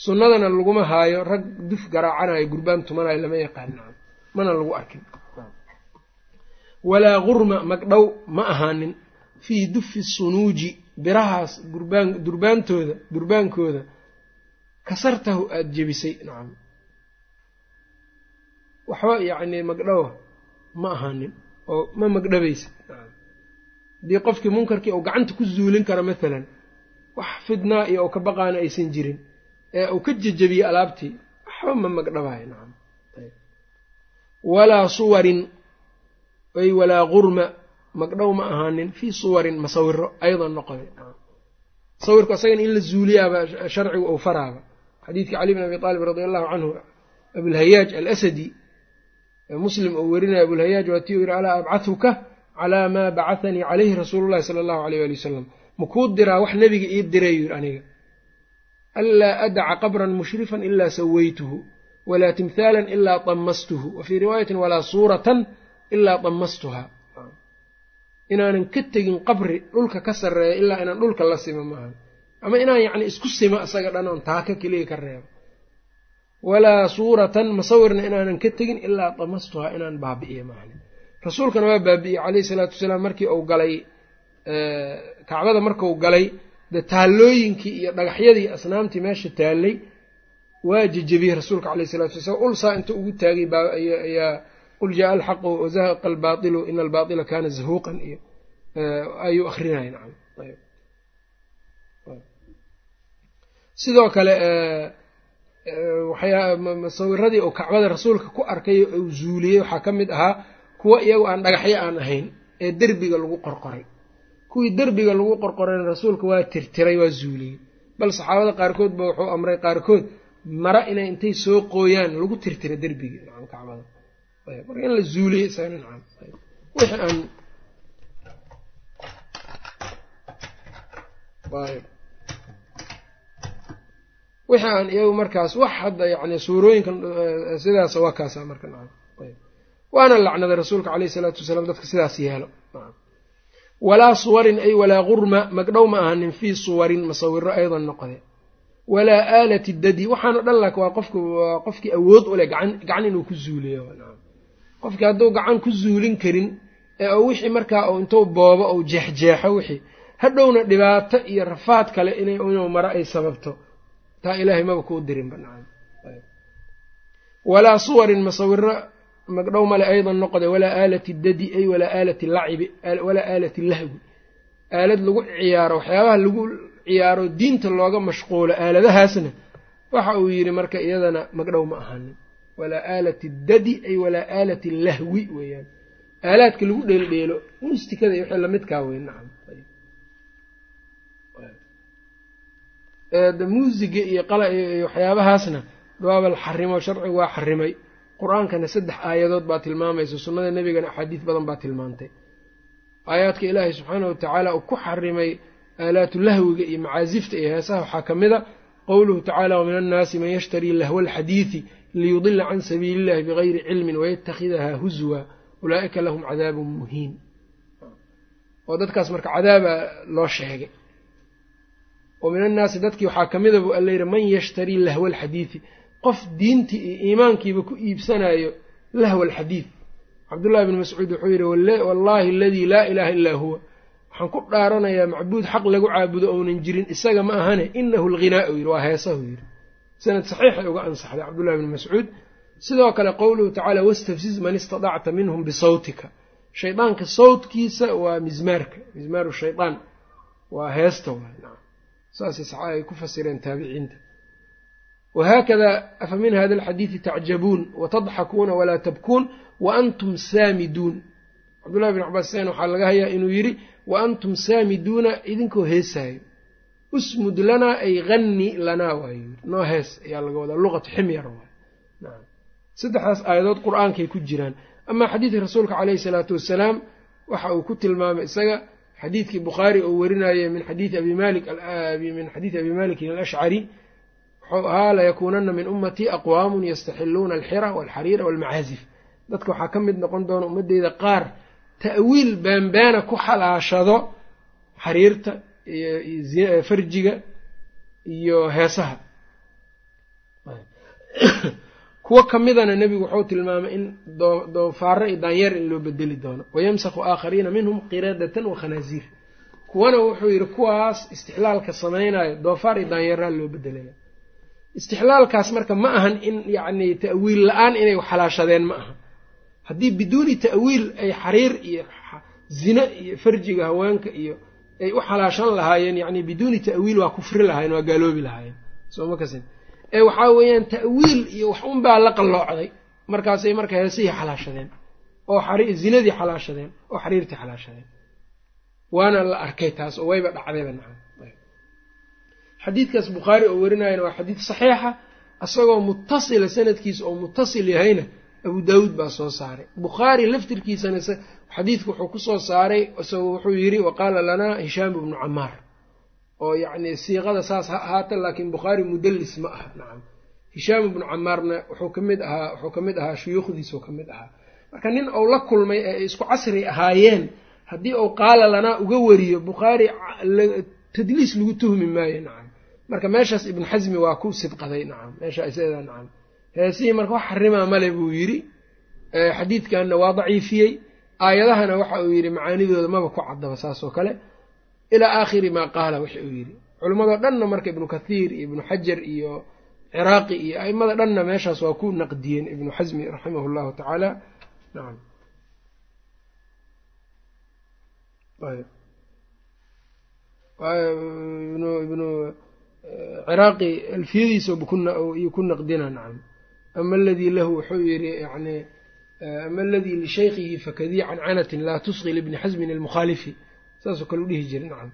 sunnadana laguma haayo rag duf garaacanayo gurbaan tumanayo lama yaqaan. Nacam mana lagu arkin walaa gurma magdhow ma ahaanin. Fii dufi sunuuji birahaas gurbaan durbaantooda durbaankooda kasartahu aada jebisay. Nacam waxba yacni magdhowa ma ahaanin oo ma magdhabaysid. Nacam haddii qofkii munkarkii uu gacanta ku zuulin karo mathalan wax fidnaa iyo uu ka baqaana aysan jirin ee uu ka jejebiye alaabtii waxba ma magdhabayo. Nacam walaa suwarin ay walaa gurma magdhow ma ahaanin fii suwarin masawiro aydan noqoday sawirku asagana in la zuuliyaaba sharcigu ou faraaba. Xadiidkii cali bn abi aalib radi allahu canhu abulhayaaj alasadi muslim uu werinaya abulhayaaj waa tii u yidhi alaa abcathuka calaa maa bacahanii calayhi rasuulu llahi sala allahu aleyh ali wasalam makuu diraa wax nebiga ii diray yidhi aniga. Anlaa adaca qabran mushrifan ilaa sawaytuhu walaa timthaalan ilaa damastuhu wa fii riwaayatin walaa suuratan ilaa damastuha inaanan ka tegin qabri dhulka ka sarreeya ilaa inaan dhulka la simo maaha ama inaan yacni isku simo isaga dhan oon taaka keliya ka reebo. Walaa suuratan masawirna inaanan ka tegin ilaa damastuhaa inaan baabi'iyo maahne rasuulkana waa baabi'iyey calayhi salaatu wasalaam markii uu galay kacbada markuu galay de taallooyinkii iyo dhagaxyadii asnaamtii meesha taallay waa jejebiyey rasuulka caleyh salatu wasalaam. Ulsaa inta ugu taagay ayaa qul jaaa alxaqu wazahaqa albaailu ina albaila kana zahuuqan iyo ayuu akrinaya nacam sidoo kale masawiradii uu kacbada rasuulka ku arkay uu zuuliyey waxaa ka mid ahaa kuwa iyagu aan dhagaxyo aan ahayn ee derbiga lagu qorqoray kuwii derbiga lagu qorqorayna rasuulka waa tirtiray waa zuuliyey bal saxaabada qaarkood ba wuxuu amray qaarkood mara inay intay soo qooyaan lagu tirtira derbiga kacbada marka in la zuuliye isagana nacam wixii aan wixii aan iyagu markaas wax hadda yani suurooyinka sidaas waa kaasa marka nacam waana lacnaday rasuulka caleyhi salaatu wasalaam dadka sidaas yeelo walaa suwarin ay walaa gurma magdhow ma ahanin fii suwarin masawiro aydan noqde walaa aalati dadi waxaano dhan lak waa qofk waa qofkii awood u leh gacan inuu ku zuuliyo qofkii hadduu gacan ku zuulin karin ee wixii markaa intuu boobo ou jeexjeexo wixii hadhowna dhibaato iyo rafaad kale inuu maro ay sababto. Taa ilaahay maba kuu dirinba nacam. Walaa suwarin masawiro magdhow male aydan noqde walaa aalati dadi ay walaa aalati lacibi walaa aalati lahwi. Aalad lagu ciyaaro waxyaabaha lagu ciyaaro diinta looga mashquulo aaladahaasna waxa uu yidhi marka iyadana magdhow ma ahanin walaa aalati dadi ay walaa aalati lahwi weeyaan. Aalaadka lagu dheeldheelo mustikada iyo wixii lamidkaa wey nacam muusiga iyo qala iyo waxyaabahaasna waaba la xarimo sharcigu waa xarimay. Qur'aankana saddex aayadood baa tilmaamaysa sunnada nebigana axaadiis badan baa tilmaantay. Aayaadka ilaahay subxaanah watacaala uu ku xarimay aalaatu lahwiga iyo macaasifta iyo heesaha waxaa ka mid a qowluhu tacaala wamin annaasi man yashtarii lahwa alxadiidi liyudila can sabiili illahi bigayri cilmin waytakhidaha huzwa ulaa'ika lahum cadaabun muhiin oo dadkaas marka cadaaba loo sheegay wa min annaasi dadkii waxaa ka mida buu alla yidhi man yashtarii lahwa alxadiidi qof diintii iyo iimaankiiba ku iibsanayo lahwa alxadiid cabdullahi bni mascuud wuxuu yidhi wallaahi aladii laa ilaaha illaa huwa waxaan ku dhaaranayaa macbuud xaq lagu caabudo ounan jirin isaga ma ahane inahu alghinaau yidhi waa heesahu yidhi sanad saxiixay uga ansaxday cabdullahi bni mascuud. Sidoo kale qowluhu tacaala wastafsiz man istadacta minhum bisawtika. Shaydaanka sawtkiisa waa mizmaarka mizmaaru shaydaan waa heesta waa saasay ay ku fasireen taabiciinta. Wahaakada afa min hada alxadiidi tacjabuun watadxakuuna walaa tabkuun wa antum saamiduun. Cabdullahi bin cabaas sen waxaa laga hayaa inuu yidhi wa antum saamiduuna idinkoo heesaayo usmud lanaa ay hanni lanaa waayo. Noo hees ayaa laga wadaa. Luqatu ximyar waay saddexdaas aayadood qur'aankay ku jiraan. Amaa xadiidka rasuulka caleyhi salaatu wasalaam waxa uu ku tilmaamay isaga xadiidkii bukhaari oo werinayay min xadiidi abi malik min xadiidi abi malikin alashcari wuxuu ahaa layakuunana min ummatii aqwaamun yastaxiluuna alxira walxariira walmacaazif. Dadka waxaa ka mid noqon doona ummadeyda qaar ta'wiil baanbaana ku xalaashado xariirta iyo farjiga iyo heesaha. Kuwo ka midana nebigu wuxuu tilmaamay in doofaaro iyo daanyeer in loo bedeli doono. Wayamsaku aakhariina minhum qiradatan wa khanaasiir kuwana wuxuu yidhi kuwaas istixlaalka samaynayo doofaar iyo daanyeeraa loo bedelaya istixlaalkaas marka ma ahan in yacni ta'wiil la'aan inay xalaashadeen ma aha haddii biduuni ta'wiil ay xariir iyo zine iyo farjiga haweenka iyo ay u xalaashan lahaayeen yacni biduuni ta'wiil waa kufri lahaayeen waa gaaloobi lahaayeen. Sooma kasin. Ee waxaa weeyaan ta'wiil iyo wax unbaa la qalloocday. Markaasay marka heesihii xalaashadeen oo zinadii xalaashadeen oo xariirtii xalaashadeen. Waana la arkay taas oo wayba dhacdayba nacam. Xadiidkaas bukhaari oo warinayana waa xadiid saxiixa isagoo mutasila sanadkiisa oo mutasil yahayna abu daawuud baa soo saaray. Bukhaari laftirkiisana xadiidku wuxuu ku soo saaray isagoo wuxuu yidhi waqaala lanaa hishaam ibnu camaar. Oo yacni siiqada saas ha ahaata laakiin bukhaari mudallis ma aha. Nacam hishaam ibnu camaarna wuxuu ka mid ahaa wuxuu ka mid ahaa shuyuukhdiisuu ka mid ahaa. Marka nin uu la kulmay ee isku casri ahaayeen haddii uu qaala lanaa uga wariyo bukhaari tadliis lagu tuhmi maayo. Nacam marka meeshaas ibnu xasmi waa ku sidqaday. Nacam meesha isadaa nacam heesihii marka wax xarimaa male buu yidhi. Xadiidkanna waa daciifiyey. Aayadahana waxa uu yidhi macaanidooda maba ku caddaba saas oo kale. Ilaa aakhiri maa qaala waxa uu yidhi. Culimmadoo dhanna marka ibnu kathiir iyo ibnu xajar iyo ciraaqi iyo aimada dhanna meeshaas waa ku naqdiyeen ibnu xasmi raximahu llahu tacaala nacam ibnu ciraaqi alfiyadiisa ku naqdina nacam ama aladii lahu wuxuu yidhi yani ama aladii lishaykhihi fakadii cancanatin laa tusqi libni xasmin almukhaalifi saasoo kale u dhihi jira nacam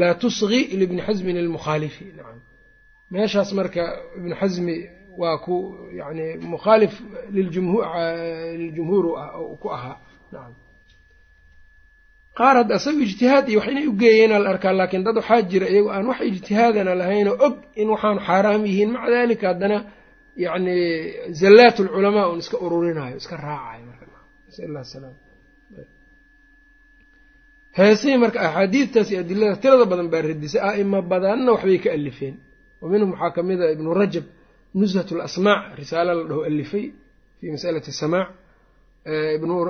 laa tusqi libni xasmin almukhaalifi nacam meeshaas marka ibnu xasmi waa ku yani mukhaalif liljumhuur ku ahaa nacam qaar hadda asaga ijtihaad iyo wax inay u geeyeenaa la arkaa laakiin dad waxaa jira iyago aan wax ijtihaadana lahaynoo og in waxaan xaaraam yihiin maca dalika haddana yacni zallaat alculamaa un iska ururinayo iska raacayo markanasalaam heesihii marka axaadiidtaas iyo adilada tirada badan baa radisay a'ima badanna waxbay ka alifeen. Wa minhum waxaa ka mid a ibnu rajab nushat lasmaac risaalo la dhaho alifay fii masalati samaac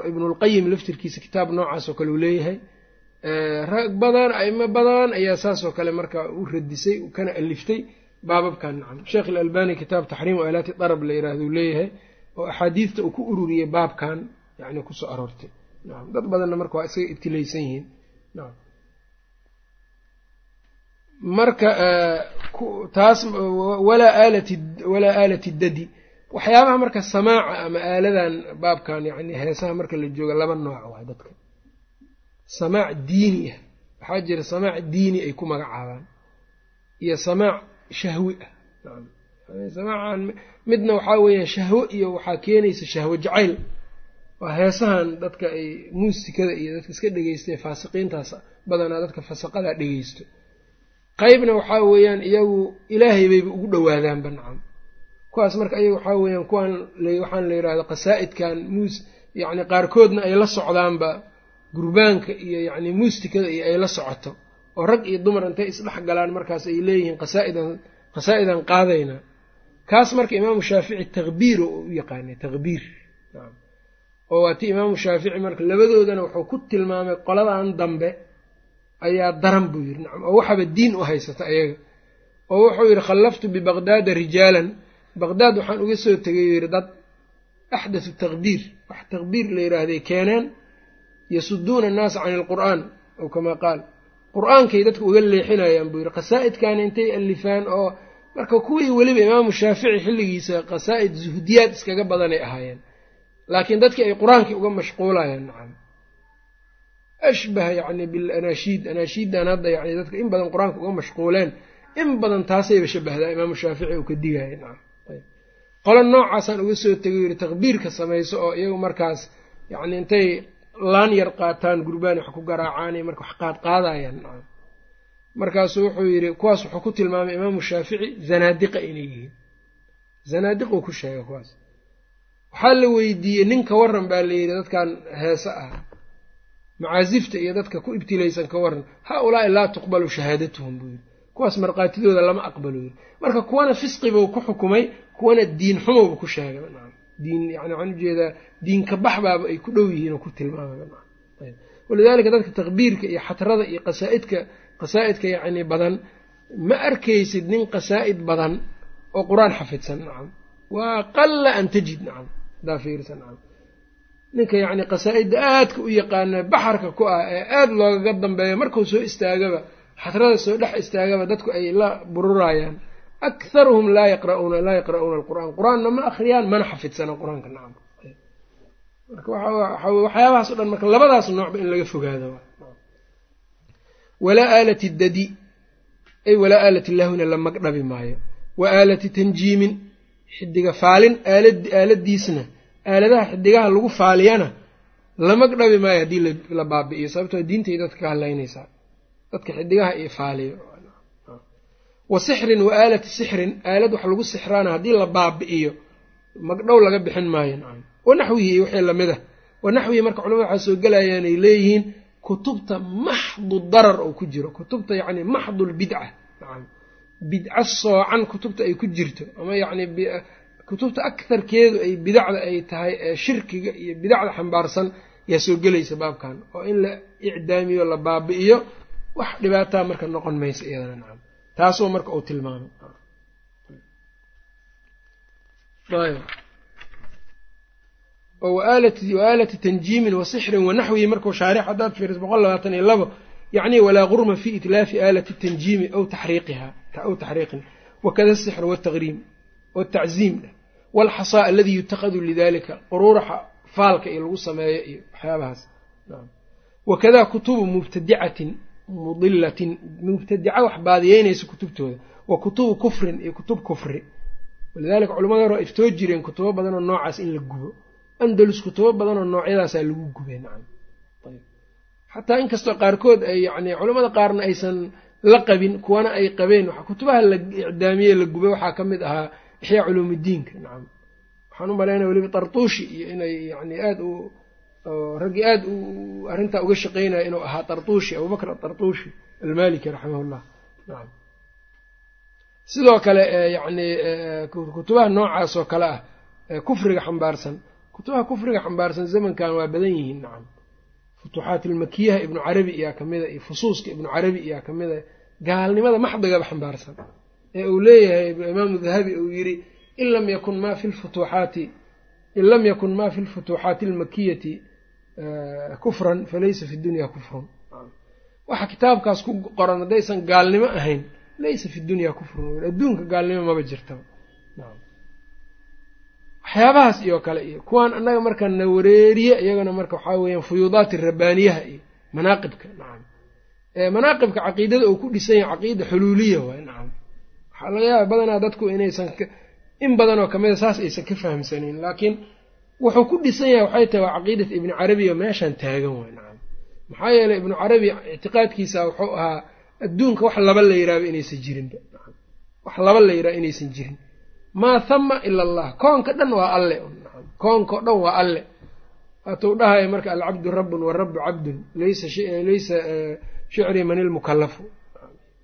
ibnulqayim laftirkiisa kitaab noocaas oo kale uu leeyahay. Rag badan aimo badan ayaa saasoo kale marka u radisay kana aliftay baababkan nacam. Sheekh ilalbani kitaab taxriimu aalaati darab la yiraahdo uu leeyahay oo axaadiidta uu ku ururiyey baabkan yani ku soo aroortay. Nacam. Dad badanna marka waa isaga ibtilaysan yihiin. Nacam. Marka taas walaa aalati walaa aalati dadi. Waxyaabaha marka samaaca ama aaladan baabkan yani heesaha marka la jooga laba nooc waay dadka. Samaac diini ah. Waxaa jira samaac diini ay ku magacaabaan. Iyo samaac shahwi. Ah midna waxaa weeyaan shahwo iyo waxaa keenaysa shahwo jacayl. Waa heesahan dadka ay muusikada iyo dadka iska dhegeysta faasiqiintaas badanaa dadka fasaqada dhegeysto qeybna waxaa weeyaan iyagu ilaahay bayba ugu dhowaadaanba nacam kuwaas marka ayaga waxaa weeyaan kuwaan waxaan la yidhahda qasaa'idkan muus yacni qaarkoodna ay la socdaanba gurbaanka iyo yacni muusikada iyo ay la socoto oo rag iyo dumar intay isdhex galaan markaas ay leeyihiin qasaa'idan qasaa'idan qaadayna. Kaas marka imaamu shaafici takbiir oo u yaqaanay takbiir oo waa ti imaamu shaafici marka labadoodana wuxuu ku tilmaamay qoladan dambe ayaa daran buu yidhi. Nacam oo waxaba diin u haysata ayaga. Oo wuxuu yidhi khallaftu bibaqdaada rijaalan. Baqdaad waxaan uga soo tegay yidhi dad axdathu takbiir wax takbiir la yidhaahday keeneen yasuduuna annaasa cani alqur'aan ow kamaa qaal qur'aankay dadka uga leexinayaan buu yidhi qasaa'idkaana intay alifaan oo marka kuwii weliba imaamu shaafici xilligiisa qasaa'id zuhdiyaad iskaga badanay ahaayeen. Laakiin dadkii ay qur'aankii uga mashquulayaan nacam. Ashbaha yacni bilanashiid anaashiiddan hadda yani dadka in badan qur'aanka uga mashquuleen in badan taasayba shabahdaa imaamu shaafici uu ka digaya nacam. Qolo noocaasaan uga soo tegay yidhi takbiirka samayso oo iyagu markaas yacni intay laan yar qaataan gurbaani wax ku garaacaanay marka wax qaad qaadayaan. Nacam markaasuu wuxuu yidhi kuwaas wuxuu ku tilmaamay imaamu shaafici zanaadiqa inay yihiin. Zanaadiquu ku sheegay kuwaas. Waxaa la weydiiyey nin ka waran baa la yidhi dadkan heese ah. Macaasifta iyo dadka ku ibtilaysan ka waran haa ulaa'i laa tuqbalu shahaadatuhum buu yidhi. Kuwaas markhaatidooda lama aqbalo yidhi. Marka kuwana fisqibuu ku xukumay kuwana diin xumowba ku sheegay diin yani waxaan u jeedaa diinka bax baaba ay ku dhow yihiin oo ku tilmaamay nacam walidaalika dadka takbiirka iyo xatrada iyo qasaa'idka qasaa'idka yacni badan ma arkaysid nin qasaa'id badan oo qur'aan xafidsan nacam. Waa qalla an tajid nacam. Hadaa fiirsa nacam. Ninka yacni qasaa'idda aadka u yaqaana baxarka ku ah ee aada loogaga dambeeyo markuu soo istaagaba xatrada soo dhex istaagaba dadku ay la bururayaan akharuhum laa yaqra'uuna laa yaqra'uuna alqur'aan qur'aanna ma akhriyaan mana xafidsana qur'aanka nacam marka waxyaabahaas dhan marka labadaas noocba in laga fogaado walaa aalati dadi ay walaa aalati lahwina la magdhabi maayo wa aalati tanjiimin xidiga faalin aaladiisna aaladaha xidigaha lagu faaliyana la magdhabi maayo haddii la baabi'iyo sababtoo diintay dadka ka hadlaynaysaa dadka xidigaha iyo faaliyo wa sixrin wa aalati sixrin aalad wax lagu sixraana haddii la baabi'iyo magdhow laga bixin maayo nacam wanaxwihi iyo wixii la mid ah. Wanaxwihi marka culamada waxaa soo gelayaan ay leeyihiin kutubta maxdu darar oo ku jiro. Kutubta yacni maxdulbidca nacam bidco soocan kutubta ay ku jirto ama yacni kutubta akarkeedu ay bidacda ay tahay ee shirkiga iyo bidacda xambaarsan yaa soo gelaysa baabkan. Oo in la icdaamiyo la baabi'iyo wax dhibaataa marka noqon maysa iyadana taasoo marka uu tilmaamay waalati tanjiimin wa sixrin wa naxwihi markuu shaarix haddaad fiiris boqol labaatan iyo labo yacni walaa gurma fi itlaafi aalati tanjiimi aw taxriiqiha aw taxriiqin. Wakada asixr waltaqriim waltacziim walxasaa aladi yutaqadu lidalika quruuraxa faalka iyo lagu sameeyo iyo waxyaabahaas. Wakada kutubu mubtadicatin mudilatin mubtadica wax baadiyeynaysa kutubtooda. Wa kutubu kufrin iyo kutub kufri. Walidalika culamada hore iftoo jireen kutubo badan oo noocaas in la gubo. Andalus kutubo badan oo noocyadaasaa lagu ayb xataa inkastoo qaarkood ay yani culamada qaarna aysan la qabin kuwana ay qabeen kutubaha la icdaamiye la gubay waxaa ka mid ahaa ixyaa culuumuddiinka nacam. Waxaan u malaynaya weliba tartuushi iyo inay yani aada u raggii aada u arrintaa uga shaqeynaya inuu ahaa tartuushi abubakr atartuushi almaliki raximahullah. Nacam sidoo kale yani kutubaha noocaas oo kale ah kufriga xambaarsan. Kutubaha kufriga xambaarsan zamankan waa badan yihiin nacam futuuxaat ilmakiyaha ibnu carabi iyaa kamida iyo fusuuska ibnu carabi iyaa kamida gaalnimada maxdigaba xambaarsan. Ee uu leeyahay imaamu dahabi uu yidhi in lam yakun ma fi lfutuuxaati in lam yakun ma fi lfutuuxaati almakiyati kufran falaysa fi dunya kufrun waxa kitaabkaas ku qoran haddaysan gaalnimo ahayn laysa fi dunya kufrun adduunka gaalnimo maba jirtaba waxyaabahaas iyo kale iyo kuwaan annaga marka na wareeriye iyagana marka waxaa weeyaan fuyuudaati rabbaaniyaha iyo manaaqibka nacam manaaqibka caqiidada uu ku dhisan yahay caqiida xuluuliya waay nacam waxaa laga yaaba badanaa dadku inaysan in badanoo kamida saas aysan ka fahamsanayn laakiin wuxuu ku dhisan yahay waxay tahay waa caqiidat ibni carabi oo meeshan taagan waay nacam maxaa yeeley ibnu carabi ictiqaadkiisa wuxuu ahaa adduunka wax laba la yiraaba inaysan jirinba wax laba la yiraaba inaysan jirin. Maa hama ila allah. Koonka dhan waa alle koonkao dhan waa alle. Waatuu dhahaya marka alcabdu rabbun warabu cabdun laysa laysa shicrii man ilmukallafu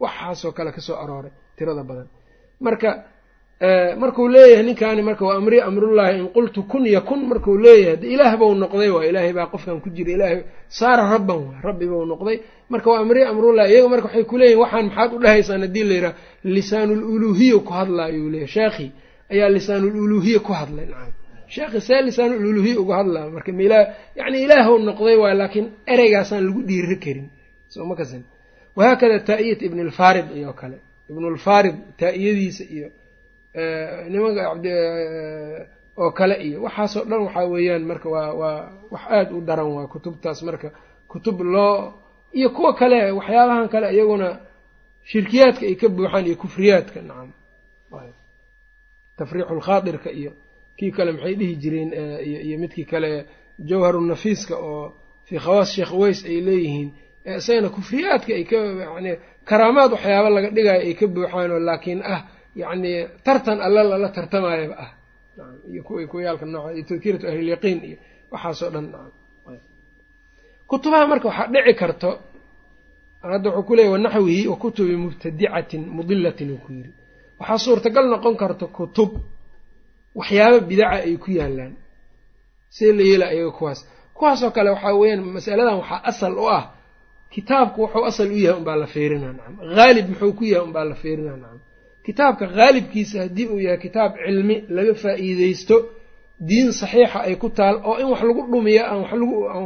waxaasoo kale ka soo arooray tirada badan. Marka markuu leeyahay ninkaani marka waa amri amrullaahi in qultu kun yakun markuu leeyahay de ilaah bau noqday waa ilaahay baa qofkan ku jira ilaahay saara rabban waa rabbi bau noqday. Marka waa amri amrullahi iyaga marka waxay kuleeyihin waxaan maxaad u dhahaysaan haddii la yidhaha lisaanululuhiya ku hadlaayuu leeyahy sheekhi ayaa lisaanululuhiya ku hadlay. Nacam sheekhi see lisaanululuhiya uga hadlaa marka mila yacni ilaahw noqday waay laakiin ereygaasaan lagu dhiiri karin. Soo ma wahaakada taa'iyat ibn alfarid iyo kale. Ibnulfarid taa'iyadiisa iyo nimanka oo kale iyo waxaasoo dhan waxaa weeyaan marka waa waa wax aada u daran waa kutubtaas marka. Kutub loo iyo kuwa kale waxyaabahan kale iyaguna shirkiyaadka ay ka buuxaan iyo kufriyaadka nacam tafriixulkhaadirka iyo kii kale maxay dhihi jireen iyo midkii kale jawharunafiiska oo fii khawaas sheekh weys ay leeyihiin. Isagana kufriyaadka ay ka yani karaamaad waxyaaba laga dhigayo ay ka buuxaanoo laakiin ah yacni tartan alla lala tartamayaba ah. Iyo kuwa kuyaalka nooca iyo tadkiratu ahlilyaqiin iyo waxaasoo dhan kutubaha marka waxaa dhici karto hadda wuxuu ku leeyay wanaxwihi wa kutubi mubtadicatin mudilatin uu ku yiri waxaa suurtagal noqon karta kutub waxyaaba bidaca ay ku yaalaan see la yeela ayaga kuwaas. Kuwaasoo kale waxaa weeyaan masaladan waxaa asal u ah kitaabku wuxuu asal u yahay unbaa la fiirinaa nacam. Haalib muxuu ku yahay unbaa la fiirinaa nacam kitaabka haalibkiisa haddii uu yahay kitaab cilmi laga faa'iideysto diin saxiixa ay ku taal oo in wax lagu dhumiyo aan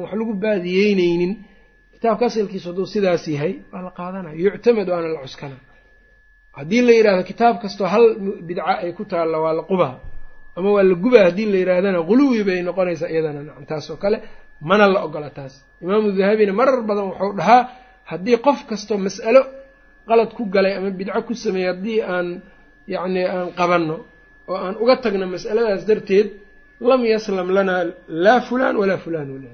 wax lagu baadiyeyneynin kitaabka asalkiisu hadduu sidaas yahay waa la qaadanaya yuctamad waana la cuskana. Haddii la yidhahdo kitaab kastoo hal bidca ay ku taalla waa la qubaa. Ama waa la gubaa haddii la yidhahdana guluwi bay noqonaysaa iyadana. Nacam taas oo kale mana la ogola taas. Imaamu dahabina marar badan wuxuu dhahaa haddii qof kastoo mas'alo qalad ku galay ama bidco ku sameeyey haddii aan yacni aan qabanno oo aan uga tagno mas'aladaas darteed lam yaslam lanaa laa fulaan walaa fulaan wala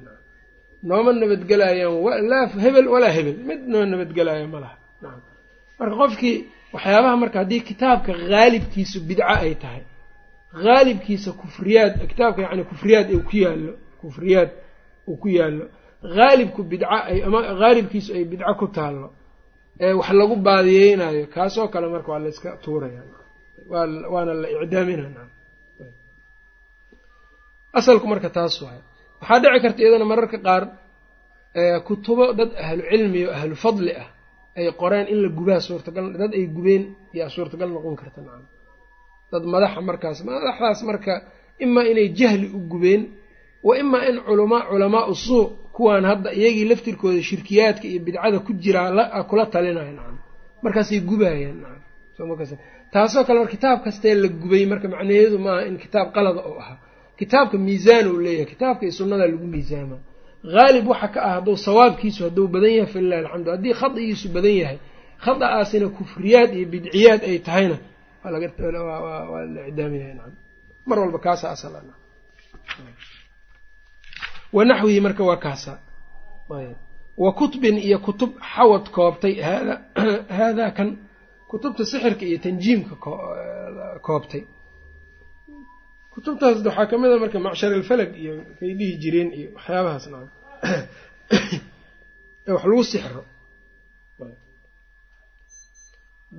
nooma nabadgelayaan laa hebel walaa hebel. Mid noo nabadgelaayo ma laha. Nacam marka qofkii waxyaabaha marka haddii kitaabka haalibkiisu bidco ay tahay haalibkiisa kufriyaad kitaabka yacni kufriyaad uu ku yaallo kufriyaad uu ku yaallo haalibku bidco ay ama haalibkiisu ay bidco ku taallo wax lagu baadiyeynayo. Kaasoo kale marka waa la iska tuuraya. Waana la icdaaminaa asalku marka taas waay waxaa dhici karta iyadana mararka qaar kutubo dad ahlu cilmi o ahlu fadli ah ay qoreen in la gubaa suurtagal dad ay gubeen yaa suurtagal noqon karta nacam. Dad madaxa markaas madaxdaas marka imaa inay jahli u gubeen wa imaa in culamaa culamaau suu kuwaan hadda iyagii laftirkooda shirkiyaadka iyo bidcada ku jiraa kula talinayo markaasay gubaayeen nacam. Taasoo kale mar kitaab kastee la gubay marka macnaheedu maaha in kitaab qalada oo ahaa. Kitaabka miisaan uu leeyahay kitaabka iyo sunnadaa lagu miisaamaa haalib waxa ka ah hadduu sawaabkiisu hadduu badan yahay falilahi alxamdu. Haddii khadigiisu badan yahay khada'aasina kufriyaad iyo bidciyaad ay tahayna waa la icdaamiyaya nacam. Mar walba kaasa asal wanaxwihi marka waa kaasa. Wa kutbin iyo kutub xawad koobtay haada haadaa kan kutubta sixirka iyo tanjiimka koobtay. Kutubtaas waxaa ka mid a marka macshar alfalag iyo kay dhihi jireen iyo waxyaabahaas nacam ee wax lagu sixro.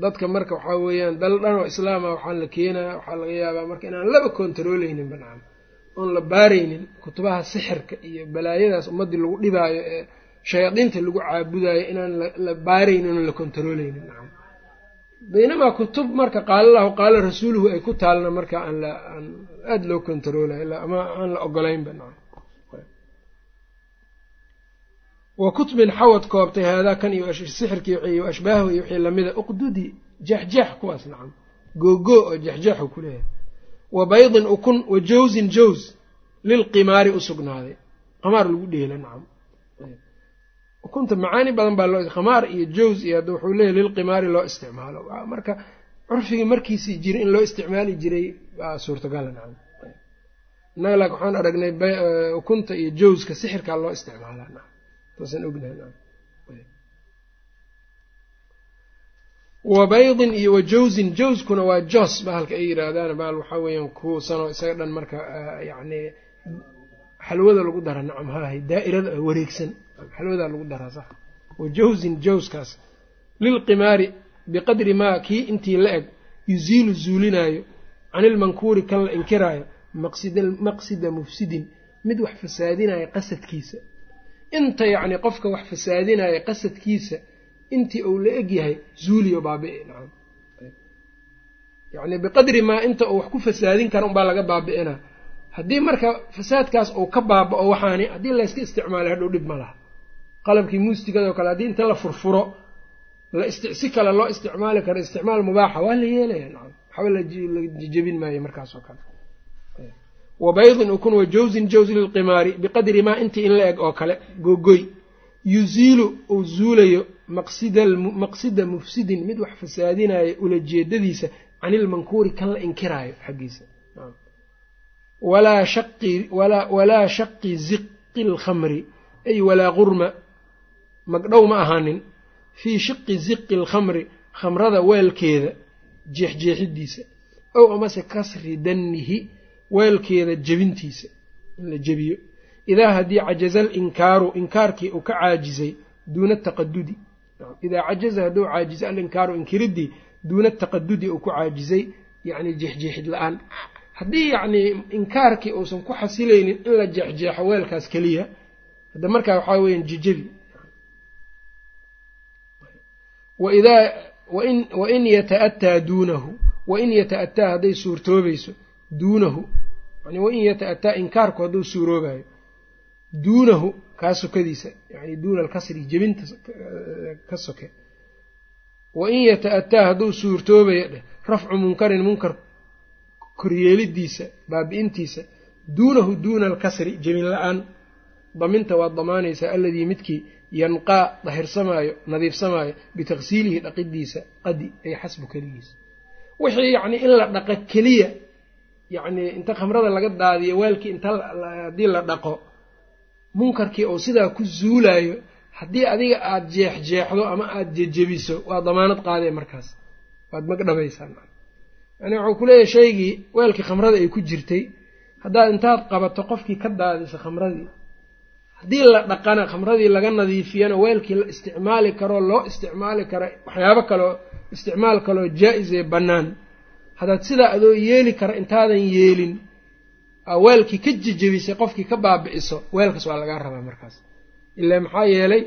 Dadka marka waxaa weeyaan dal dhan oo islaama waxaa la keenaya waxaa laga yaabaa marka inaan laba kontarooleynin ba nacam oon la baaraynin kutubaha sixirka iyo balaayadaas ummaddii lagu dhibaayo ee shayaadiinta lagu caabudayo inaan la baaraynin oon la kontarooleynin nacam baynamaa kutub marka qaala lahu qaala rasuuluhu ay ku taalna marka aan la aan aada loo kontaroolayo ama aan la ogolaynba nacam wa kutbin xawad koobtay haadaa kan iyo sixirkii iyo ashbaahu iyo wixii lamida uqdudi jeexjeex kuwaas. Nacam googoo oo jeexjeexu ku leeyahay wa baydin ukun wa jawsin jaws lilqimaari u sugnaaday. Qamaar lagu dheela nacam ukunta macaani badan baa loo khamaar iyo jaws iyo hadda wuxuu leeyahy lilqimaari loo isticmaalo. Marka curfigii markiisii jiray in loo isticmaali jiray baa suurtagala nacam innaga laak waxaan aragnay ukunta iyo jawska sixirkaa loo isticmaalaa nacam taasaan ognahay nacam wa baydin iyo wa jawsin jawskuna waa jos bahalka ay yidhaahdaan bahal waxaa weeyaan kuusanoo isaga dhan marka yacni xalwada lagu dara nacam haahay daa'irada wareegsan. Xalwadaa lagu daraa sax. Wa jawsin jawskaas lilqimaari biqadri maa kii intii la eg yuziilu zuulinaayo canilmankuuri kan la inkiraayo maqsida mufsidin. Mid wax fasaadinaya qasadkiisa. Inta yacni qofka wax fasaadinaya qasadkiisa intii uu la eg yahay zuuliyo baabi'i nacam. Yacni biqadri maa inta uu wax ku fasaadin kara unbaa laga baabi'inaa haddii marka fasaadkaas uu ka baaba'o waxaani haddii layska isticmaalay hadhow dhib ma laha. Qalabkii muusigado kale haddii inta la furfuro si kale loo isticmaali karo isticmaal mubaaxa waa la yeelaya nacam. Waxba la jejebin maayo markaas oo kale. Wa baydin ukun wa jawsin jaws lilqimaari biqadri maa intii in la eg oo kale gogoy. Yuziilu uu zuulayo maqsida mufsidin mid wax fasaadinaya ulajeedadiisa can ilmankuuri kan la inkiraayo xaggiisa. Walaa shaqi ziqi lkhamri ay walaa qurma magdhow ma ahaanin. Fii shiqi ziqi alkhamri khamrada weelkeeda jeexjeexidiisa. Ow amase kasri dannihi weelkeeda jebintiisa in la jebiyo. Idaa haddii cajaza alinkaaru inkaarkii uu ka caajizay duuna taqadudi idaa cajaza hadduu caajiza alinkaaru inkiridii duuna taqadudi uu ku caajizay yacni jeexjeexid la'aan haddii yacnii inkaarkii uusan ku xasilaynin in la jeexjeexo weelkaas keliya hadda markaa waxaa weeyaan jejebi waidaa wain wain yata'ataa duunahu wain yata'ataa hadday suurtoobayso duunahu yani wain yata'ataa inkaarku hadduu suuroobayo duunahu kaa sokadiisa yani duuna alkasri jebinta ka soke. Wain yata'ataa hadduu suurtoobayo dheh rafcu munkarin munkar koryeelidiisa baabi'intiisa duunahu duuna alkasri jebin la'aan daminta waad damaanaysaa alladii midkii yanqaa dahirsamaayo nadiifsamaayo bitaksiilihi dhaqidiisa qadi ay xasbu keligiisa. Wixii yacnii in la dhaqa keliya yacnii inta khamrada laga daadiyo weelkii inta haddii la dhaqo munkarkii oo sidaa ku zuulaayo haddii adiga aada jeexjeexdo ama aada jejebiso waa damaanad qaadee markaas. Waad magdhabaysaa yani wuxuu ku leeyahay shaygii weelkii khamrada ay ku jirtay haddaad intaad qabato qofkii ka daadiso khamradii haddii la dhaqana khamradii laga nadiifiyana weelkii la isticmaali karoo loo isticmaali kara waxyaabo kaloo isticmaal kaloo jaa-is ee bannaan haddaad sidaa adoo yeeli kara intaadan yeelin weelkii ka jejebisay qofkii ka baabi'iso weelkaas waa lagaa rabaa markaas. Ilaa maxaa yeelay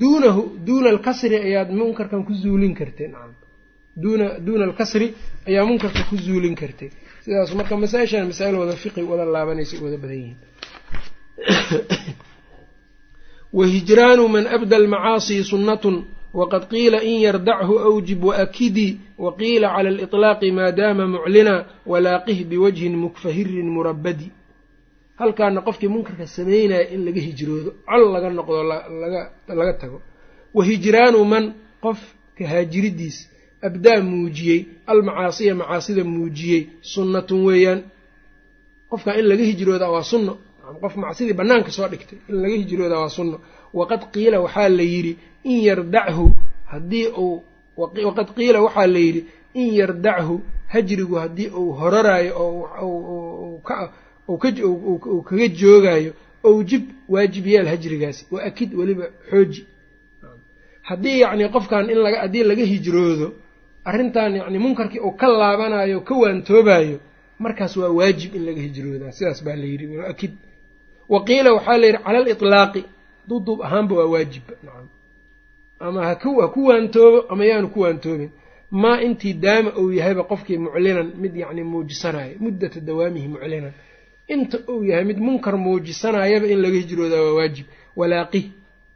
duunahu duuna alkasri ayaad munkarkan ku zuulin kartay nacam duuna duuna alkasri ayaa munkarka ku zuulin kartay. Sidaas marka masaa-ishan masaa-il wada fiqi wada laabanaysa wada badan yihiin. Wahijraanu man abda almacaasi sunnatun waqad qiila in yardachu awjib waakidii waqiila cala aliطlaaqi maadaama muclina walaaqih biwajhin mukfahirin murabadi halkaana qofkii munkarka sameynaya in laga hijroodo col laga noqdo laga tago wahijraanu man qof kahaajiridiis abdaa muujiyey almacaasiya macaasida muujiyey sunnatun weeyaan qofka in laga hijroodaa waa sunno qof macsidii banaanka soo dhigtay in laga hijroodaa waa sunno waqad qiila waxaa la yidhi in yardachu haddii uu waqad qiila waxaa la yidhi in yardachu hajrigu haddii uu horaraayo oo uu kaga joogaayo owjib waajib yeel hajrigaasi wa akid weliba xooji. Haddii yacni qofkan in laga haddii laga hijroodo arrintan yacni munkarkii uu ka laabanayo ka waantoobayo markaas waa waajib in laga hijroodaa sidaas baa la yidhi wa akid. Wa qiila waxaa la yidhi cala aliطlaaqi duduub ahaanba waa waajibba nacam. Ama ha ku waantoobo ama yaanu ku waantoobin. Maa intii daama uu yahayba qofkii muclinan mid yacni muujisanayo muddata dawaamihi muclinan. Inta uu yahay mid munkar muujisanayaba in laga hijroodaa waa waajib. Walaaqih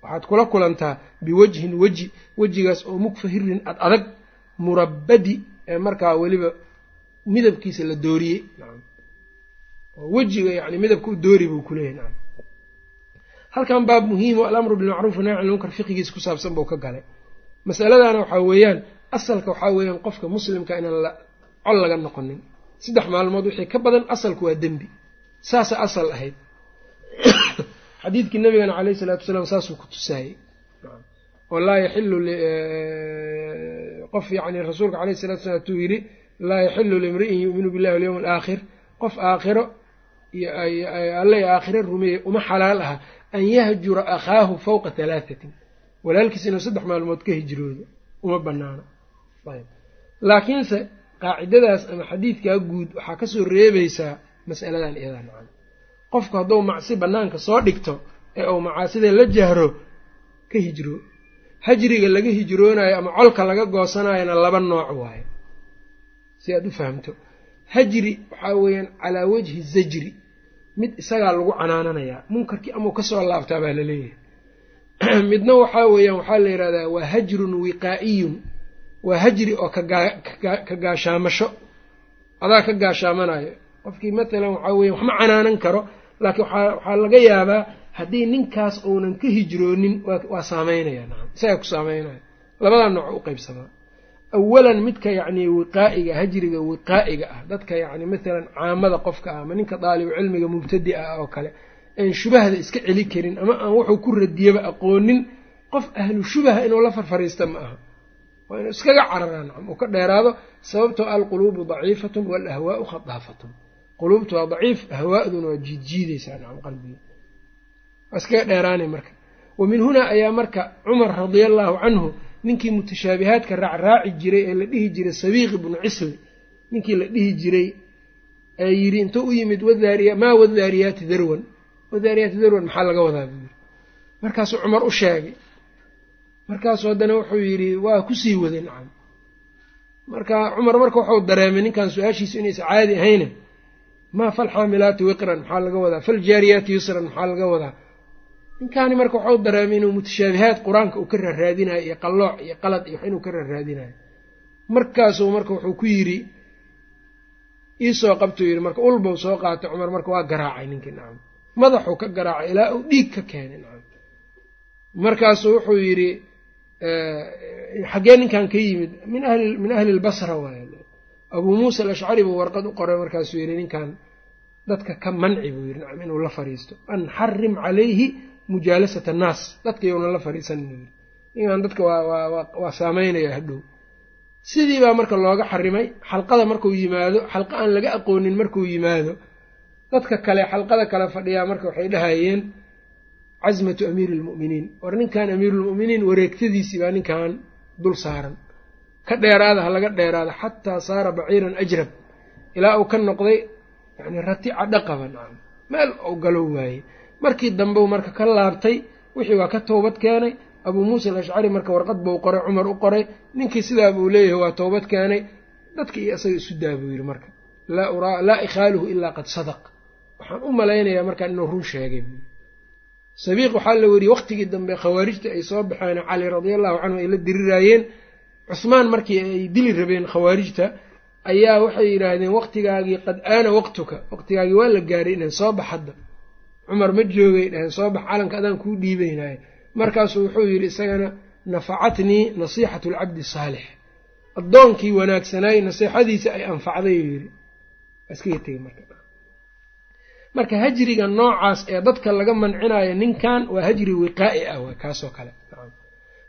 waxaad kula kulantaa biwajhin weji wejigaas oo mukfahirin ad adag murabbadi ee markaa weliba midabkiisa la dooriyey. Nacam. Oo wejiga yani midabka u doori buu kuleeyahy nacam halkan baab muhiimo alamru bilmacruuf nahy can lmunkar fiqigiisa ku saabsan buu ka galay. Masaladana waxaa weeyaan asalka waxaa weeyaan qofka muslimka inaan col laga noqonin. Saddex maalmood wixii ka badan asalku waa dembi. Saasa asal ahayd. Xadiidkii nabigana caleyhi isalaatu wasalaam saasuu ku tusaayey oo laa yaxilu qof yani rasuulka caleyhi salatu slam tuu yidhi laa yaxilu limri'in yu'minu billahi walyawmi alaakhir qof aakhiro alle aakhiro rumeeyey uma xalaal aha an yahjura akhaahu fawqa halaathatin walaalkiis inuu saddex maalmood ka hijroodo uma banaano laakiinse qaacidadaas ama xadiidkaa guud waxaa ka soo reebaysaa masaladan iyadaa nacan qofku hadduu macsi banaanka soo dhigto ee uu macaasida la jahro ka hijroo hajriga laga hijroonayo ama colka laga goosanayona laba nooc waayo si aad u fahamto hajri waxaa weeyaan calaa wajhi zajri mid isagaa lagu canaananayaa munkarkii amau ka soo laabtaa baa la leeyahay midna waxaa weeyaan waxaa la yidhahdaa waa hajrun wiqaa'iyun. Waa hajri oo ka gaashaamasho adaa ka gaashaamanayo qofkii matalan waxaa weya waxma canaanan karo laakiin waxaa laga yaabaa haddii ninkaas uunan ka hijroonin waa saameynaya isagaa ku saameynaya labadaa nooc u qeybsamaa awalan midka yacni wiqaa'iga hajriga wiqaa'iga ah dadka yacni matalan caamada qofka ah ama ninka daalibu cilmiga mubtadi ah oo kale aan shubahda iska celi karin ama aan wuxuu ku radiyaba aqoonin qof ahlu shubaha inuu la farfariista ma aha waa inuu iskaga cararaa nacam uu ka dheeraado sababtoo alquluubu daciifatun waalahwaau khadaafatun quluubtu waa daciif ahwaa'duna waa jiidjiidaysaa nacam qalbiga waa iskaga dheeraanay marka wa min hunaa ayaa marka cumar radia allaahu canhu ninkii mutashaabihaadka raacraaci jiray ee la dhihi jiray sabiiq ibnu cisli ninkii la dhihi jiray ee yidhi intuu u yimid wadaariya maa wadaariyaati darwan? Wadaariyaati darwan maxaa laga wadaa? Buu yiri markaasuu cumar u sheegay. Markaasuu haddana wuxuu yidhi waa ku sii waday nacam. Marka cumar marka wuxuu dareemay ninkan su'aashiisu inaysa caadi ahayne maa falxaamilaati wiqran? Maxaa laga wadaa? Faljaariyaati yusran? Maxaa laga wadaa ninkaani marka waxau dareemay inuu mutashaabihaad qur'aanka uu ka raaraadinayo iyo qallooc iyo qalad iyo wax inuu ka raaraadinayo markaasuu marka wuxuu ku yidhi iisoo qabtuu yidhi marka ulbow soo qaatay cumar marka waa garaacay ninkii nacam madaxuu ka garaacay ilaa uu dhiig ka keenay nacam markaasuu wuxuu yidhi xaggee ninkan ka yimid min ahli min ahli lbasra waay abuu muusa alashcari buu warqad u qoray markaasuu yidhi ninkan dadka ka manci buu yidhi nacam inuu la fariisto an xarim calayhi mujaalasat annaas dadka la fariisanin yidhi ninkan dadka waa saameynaya hadhow. Sidii baa marka looga xarimay xalqada markuu yimaado xalqa aan laga aqoonin markuu yimaado dadka kale xalqada kale fadhiyaa marka waxay dhahayeen casmatu amiiri lmu'miniin war ninkan amiirulmu'miniin wareegtadiisii baa ninkan dul saaran. Ka dheeraada ha laga dheeraada xataa saara baciiran ajrab ilaa uu ka noqday yani rati cadho qaba nacam meel ou galo waaye markii dambeu marka ka laabtay wixii waa ka toobad keenay. Abuu muusa alashcari marka warqad buu qoray cumar u qoray. Ninkii sidaa buu leeyahay waa toobad keenay. Dadka iyo isaga isu daa buu yidhi marka laa ikhaaluhu ilaa qad sadaq. Waxaan u malaynayaa markaan inuu run sheegay. Sabiiq waxaa la weriyey waqtigii dambe khawaarijta ay soo baxeen cali radia allahu canhu ay la diriraayeen cusmaan markii ay dili rabeen khawaarijta ayaa waxay yidhaahdeen waqtigaagii qad aana waqtuka waqtigaagii waa la gaaray inaan soo bax hadda cumar ma joogay dhaheen soo bax calanka adaan kuu dhiibaynaayo markaasuu wuxuu yidhi isagana nafacatnii nasiixatu alcabdi saalix. Addoonkii wanaagsanaay nasiixadiisa ay anfacday uu yidhi. Iskaga tegey marka. Marka hajriga noocaas ee dadka laga mancinayo ninkan waa hajri wiqaa'i ah waa kaasoo kale.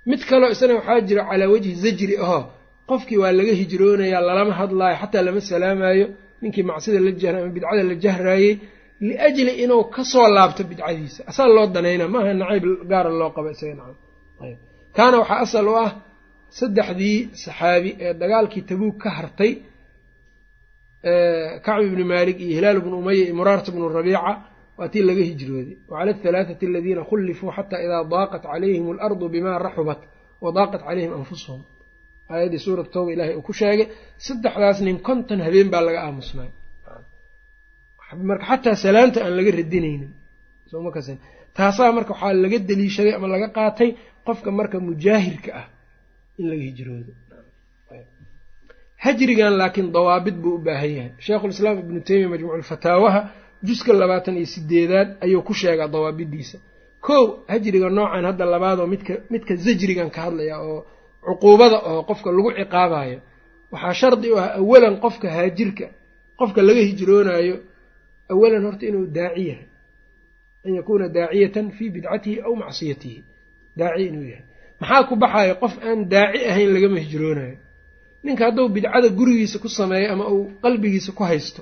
Mid kaloo isna waxaa jira calaa wajhi zajri ahoo qofkii waa laga hijroonayaa lalama hadlaayo xataa lama salaamayo. Ninkii macsida la jahra ama bidcada la jahraayey liajli inuu ka soo laabto bidcadiisa asaa loo danayna maaha nacayb gaara loo qabo isaga nacam ayb kaana waxaa asal u ah saddexdii saxaabi ee dagaalkii tabuug ka hartay kacbi bni maalik iyo hilaal bnu umaya iyo muraarata bnu rabiica waa tii laga hijrooday wacala ahalaathati aladiina khullifuu xataa idaa daaqat calayhim alardu bimaa raxubat wadaaqat calayhim anfusuhum aayaddii suurat tooba ilahay uu ku sheegay saddexdaas nin konton habeen baa laga aamusnay marka xataa salaanta aan laga radinaynin. Taasaa marka waxaa laga deliishaday ama laga qaatay qofka marka mujaahirka ah in laga hijroodo. Hajrigan laakiin dawaabid buu u baahan yahay. Sheikhulislaam ibnu teymiya majmuuculfataawaha juska labaatan iyo sideedaad ayuu ku sheegaa dawaabidiisa. Kow hajriga noocan hadda labaadoo midka midka zajrigan ka hadlaya oo cuquubada oo qofka lagu ciqaabayo waxaa shardi u ah awalan qofka haajirka qofka laga hijroonaayo awalan horta inuu daaci yahay an yakuuna daaciyatan fii bidcatihi aw macsiyatihi daaci inuu yahay maxaa ku baxayo qof aan daaci ahayn lagama hijroonayo ninka hadduu bidcada gurigiisa ku sameeyo ama uu qalbigiisa ku haysto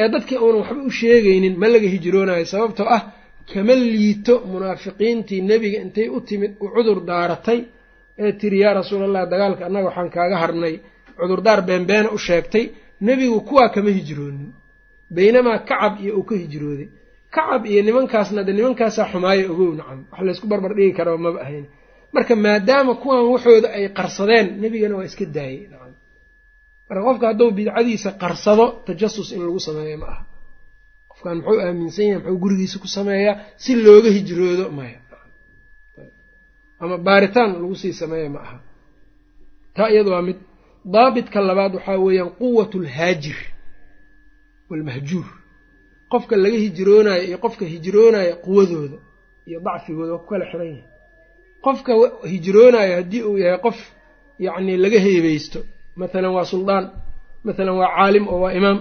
ee dadkii uunan waxba u sheegaynin ma laga hijroonayo sababtoo ah kama liito munaafiqiintii nebiga intay u timid u cudur daaratay ee tiri yaa rasuulallah dagaalka annaga waxaan kaaga harnay cudurdaar beenbeena u sheegtay nebigu kuwaa kama hijroonin baynamaa kacab iyo uu ka hijrooday. Kacab iyo nimankaasna de nimankaasaa xumaayo ogow nacam. Wax laysku barbar dhigi karaba maba ahayn. Marka maadaama kuwan waxooda ay qarsadeen nebigana waa iska daayey nacam. Marka qofka hadduu bidcadiisa qarsado tajasus in lagu sameeyo ma aha. Qofkan muxuu aaminsan yahay muxuu gurigiisa ku sameeyaa? Si looga hijroodo maya ama baaritaan lagu sii sameeya ma aha. Taa iyada waa mid. Daabitka labaad waxaa weeyaan quwat lhaajir walmahjuur. Qofka laga hijroonayo iyo qofka hijroonaya quwadooda iyo dacfigooda waa ku kala xiran yahay. Qofka hijroonayo haddii uu yahay qof yacni laga heebeysto mathalan waa suldaan mathalan waa caalim oo waa imaam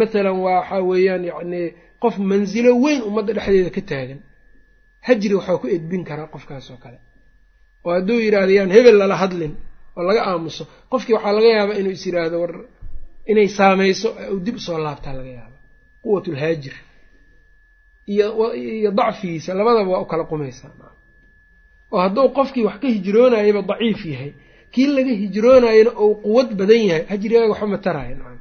mathalan waa waxaa weeyaan yacni qof mansilo weyn ummadda dhexdeeda ka taagan hajri waxaa ku edbin karaa qofkaas oo kale. Oo hadduu yidhaahdo yaan hebel lala hadlin oo laga aamuso qofkii waxaa laga yaabaa inuu is yidhaahdo war inay saamayso u dib u soo laabtaa laga yaaba. Quwat lhaajir iyo dacfigiisa labadaba waa u kala qumaysaa. Oo hadduu qofkii wax ka hijroonayaba daciif yahay. Kii laga hijroonayana ou quwad badan yahay. Hajrigaaga waxba ma taraayo nacam.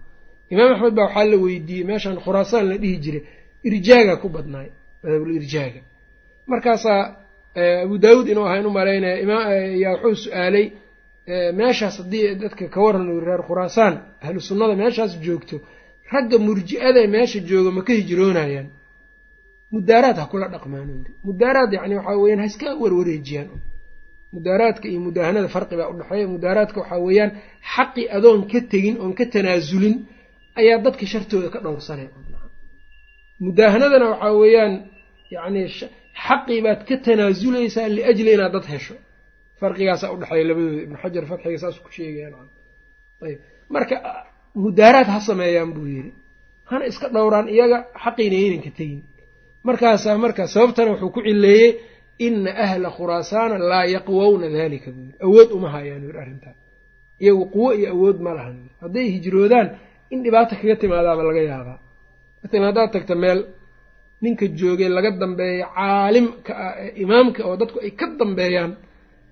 Imaam axmed baa waxaa la weydiiyey meeshaan khuraasaan la dhihi jiray irjaaga ku badnaay. Madhabul irjaaga. Markaasaa abu daawuud inuu ahaa inu malaynaya yaa wuxuu su'aalay meeshaas haddii dadka ka waran reer khuraasaan ahlu sunnada meeshaas joogto ragga murji-ada meesha jooga ma ka hijroonayaan. Mudaaraad ha kula dhaqmaan mudaaraad yani waxaa weyaan ha iska warwareejiyaan. Mudaaraadka iyo mudaahanada farqi baa udhexeeya mudaaraadka waxaa weeyaan xaqi adoon ka tegin oon ka tanaasulin ayaa dadka shartooda ka dhowrsanay mudaahanadana waxaa weeyaan yani xaqii baad ka tanaasulaysaa liajli inaad dad hesho farqigaasaa udhexeeya labadooda ibnu xajar fatxiga saas ku sheegayaan. Ayb marka mudaaraad ha sameeyaan buu yidhi. Hana iska dhowraan iyaga xaqiina yaynan ka tegin. Markaasaa marka sababtana wuxuu ku cileeyey ina ahla khuraasaana laa yaqwowna dalika buu yidhi. Awood uma hayaan yidhi arrintaa iyagu quwo iyo awood ma lahan. Hadday hijroodaan in dhibaata kaga timaadaaba laga yaabaa. Matalan haddaad tagta meel ninka joogay laga dambeeya caalimka ah ee imaamka oo dadku ay ka dambeeyaan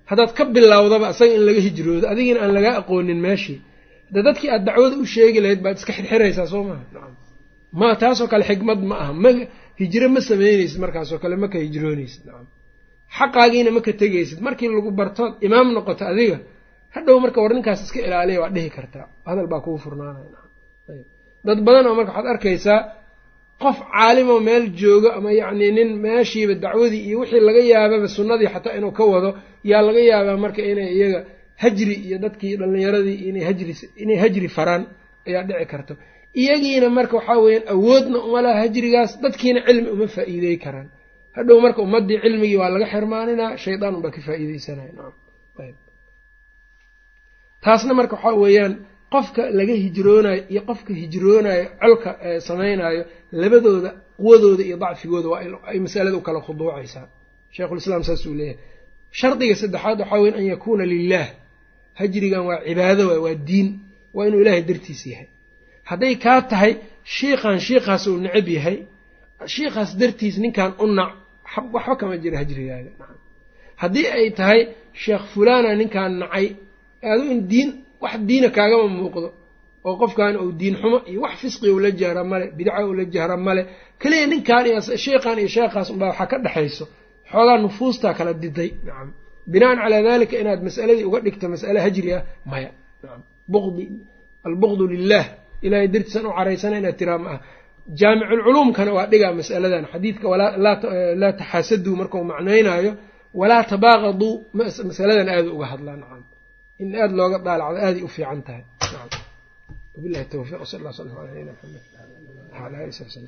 haddaad ka bilowdaba asaga in laga hijroodo adigina aan lagaa aqoonin meeshii. Hadda dadkii aad dacwada u sheegi lahayd baad iska xirxiraysaa soo maha ma taasoo kale xikmad ma aha. Ma hijro ma sameyneysid markaasoo kale maka hijrooneysid nacam. Xaqaagiina maka tegeysid markii lagu bartood imaam noqoto adiga hadhow marka war ninkaas iska ilaaliya waa dhihi kartaa. Hadal baa kugu furnaanaya dad badan oo marka waxaad arkaysaa qof caalimoo meel joogo ama yacnii nin meeshiiba dacwadii iyo wixii laga yaababa sunnadii xataa inuu ka wado yaa laga yaabaa marka inay iyaga hajri iyo dadkii dhallinyaradii inay hajri inay hajri faraan ayaa dhici karto. Iyagiina marka waxaa weeyaan awoodna uma laha hajrigaas dadkiina cilmi uma faa'iidey karaan. Hadhow marka ummaddii cilmigii waa laga xirmaaninaa shaydaan unbaa ka faa'iideysanaya nacam ayb taasna marka waxaa weeyaan qofka laga hijroonayo iyo qofka hijroonayo colka samaynayo labadooda quwadooda iyo dacfigooda waa ay masalada u kala khuduucaysaa. Sheikhulislaam saas uu leeyahay. Shardiga saddexaad waxaa weyan an yakuuna lilah hajrigan waa cibaado waay waa diin. Waa inuu ilaahay dartiis yahay. Hadday kaa tahay shiikhan shiikhaas uu necab yahay. Shiikhaas dartiis ninkan u nac waxba kama jira hajrigaaga. Haddii ay tahay sheekh fulana ninkaan nacay adu in diin wax diina kaagama muuqdo oo qofkan uu diin xumo iyo wax fisqi ula jahra male bidca ula jahra male keliya ninkan iyo sheikhan iyo sheekhaas unbaa waxaa ka dhexayso xoogaa nufuustaa kala diday. Nacam binaan calaa dalika inaad mas'aladii uga dhigto mas'ale hajri ah maya. Buqdi albuqdu lilah ilahay dartiisan u caraysana inaad tiraa ma ah jaamiculculuumkana waa dhigaa mas'aladan. Xadiidka laa taxaasaduu markau macnaynaayo walaa tabaaqaduu masaladan aada uga hadlaa nacam in aada looga daalacdo aaday u fiican tahay wabilahi towfiq sal alla sala ala nabina maxamed wala ali sab slm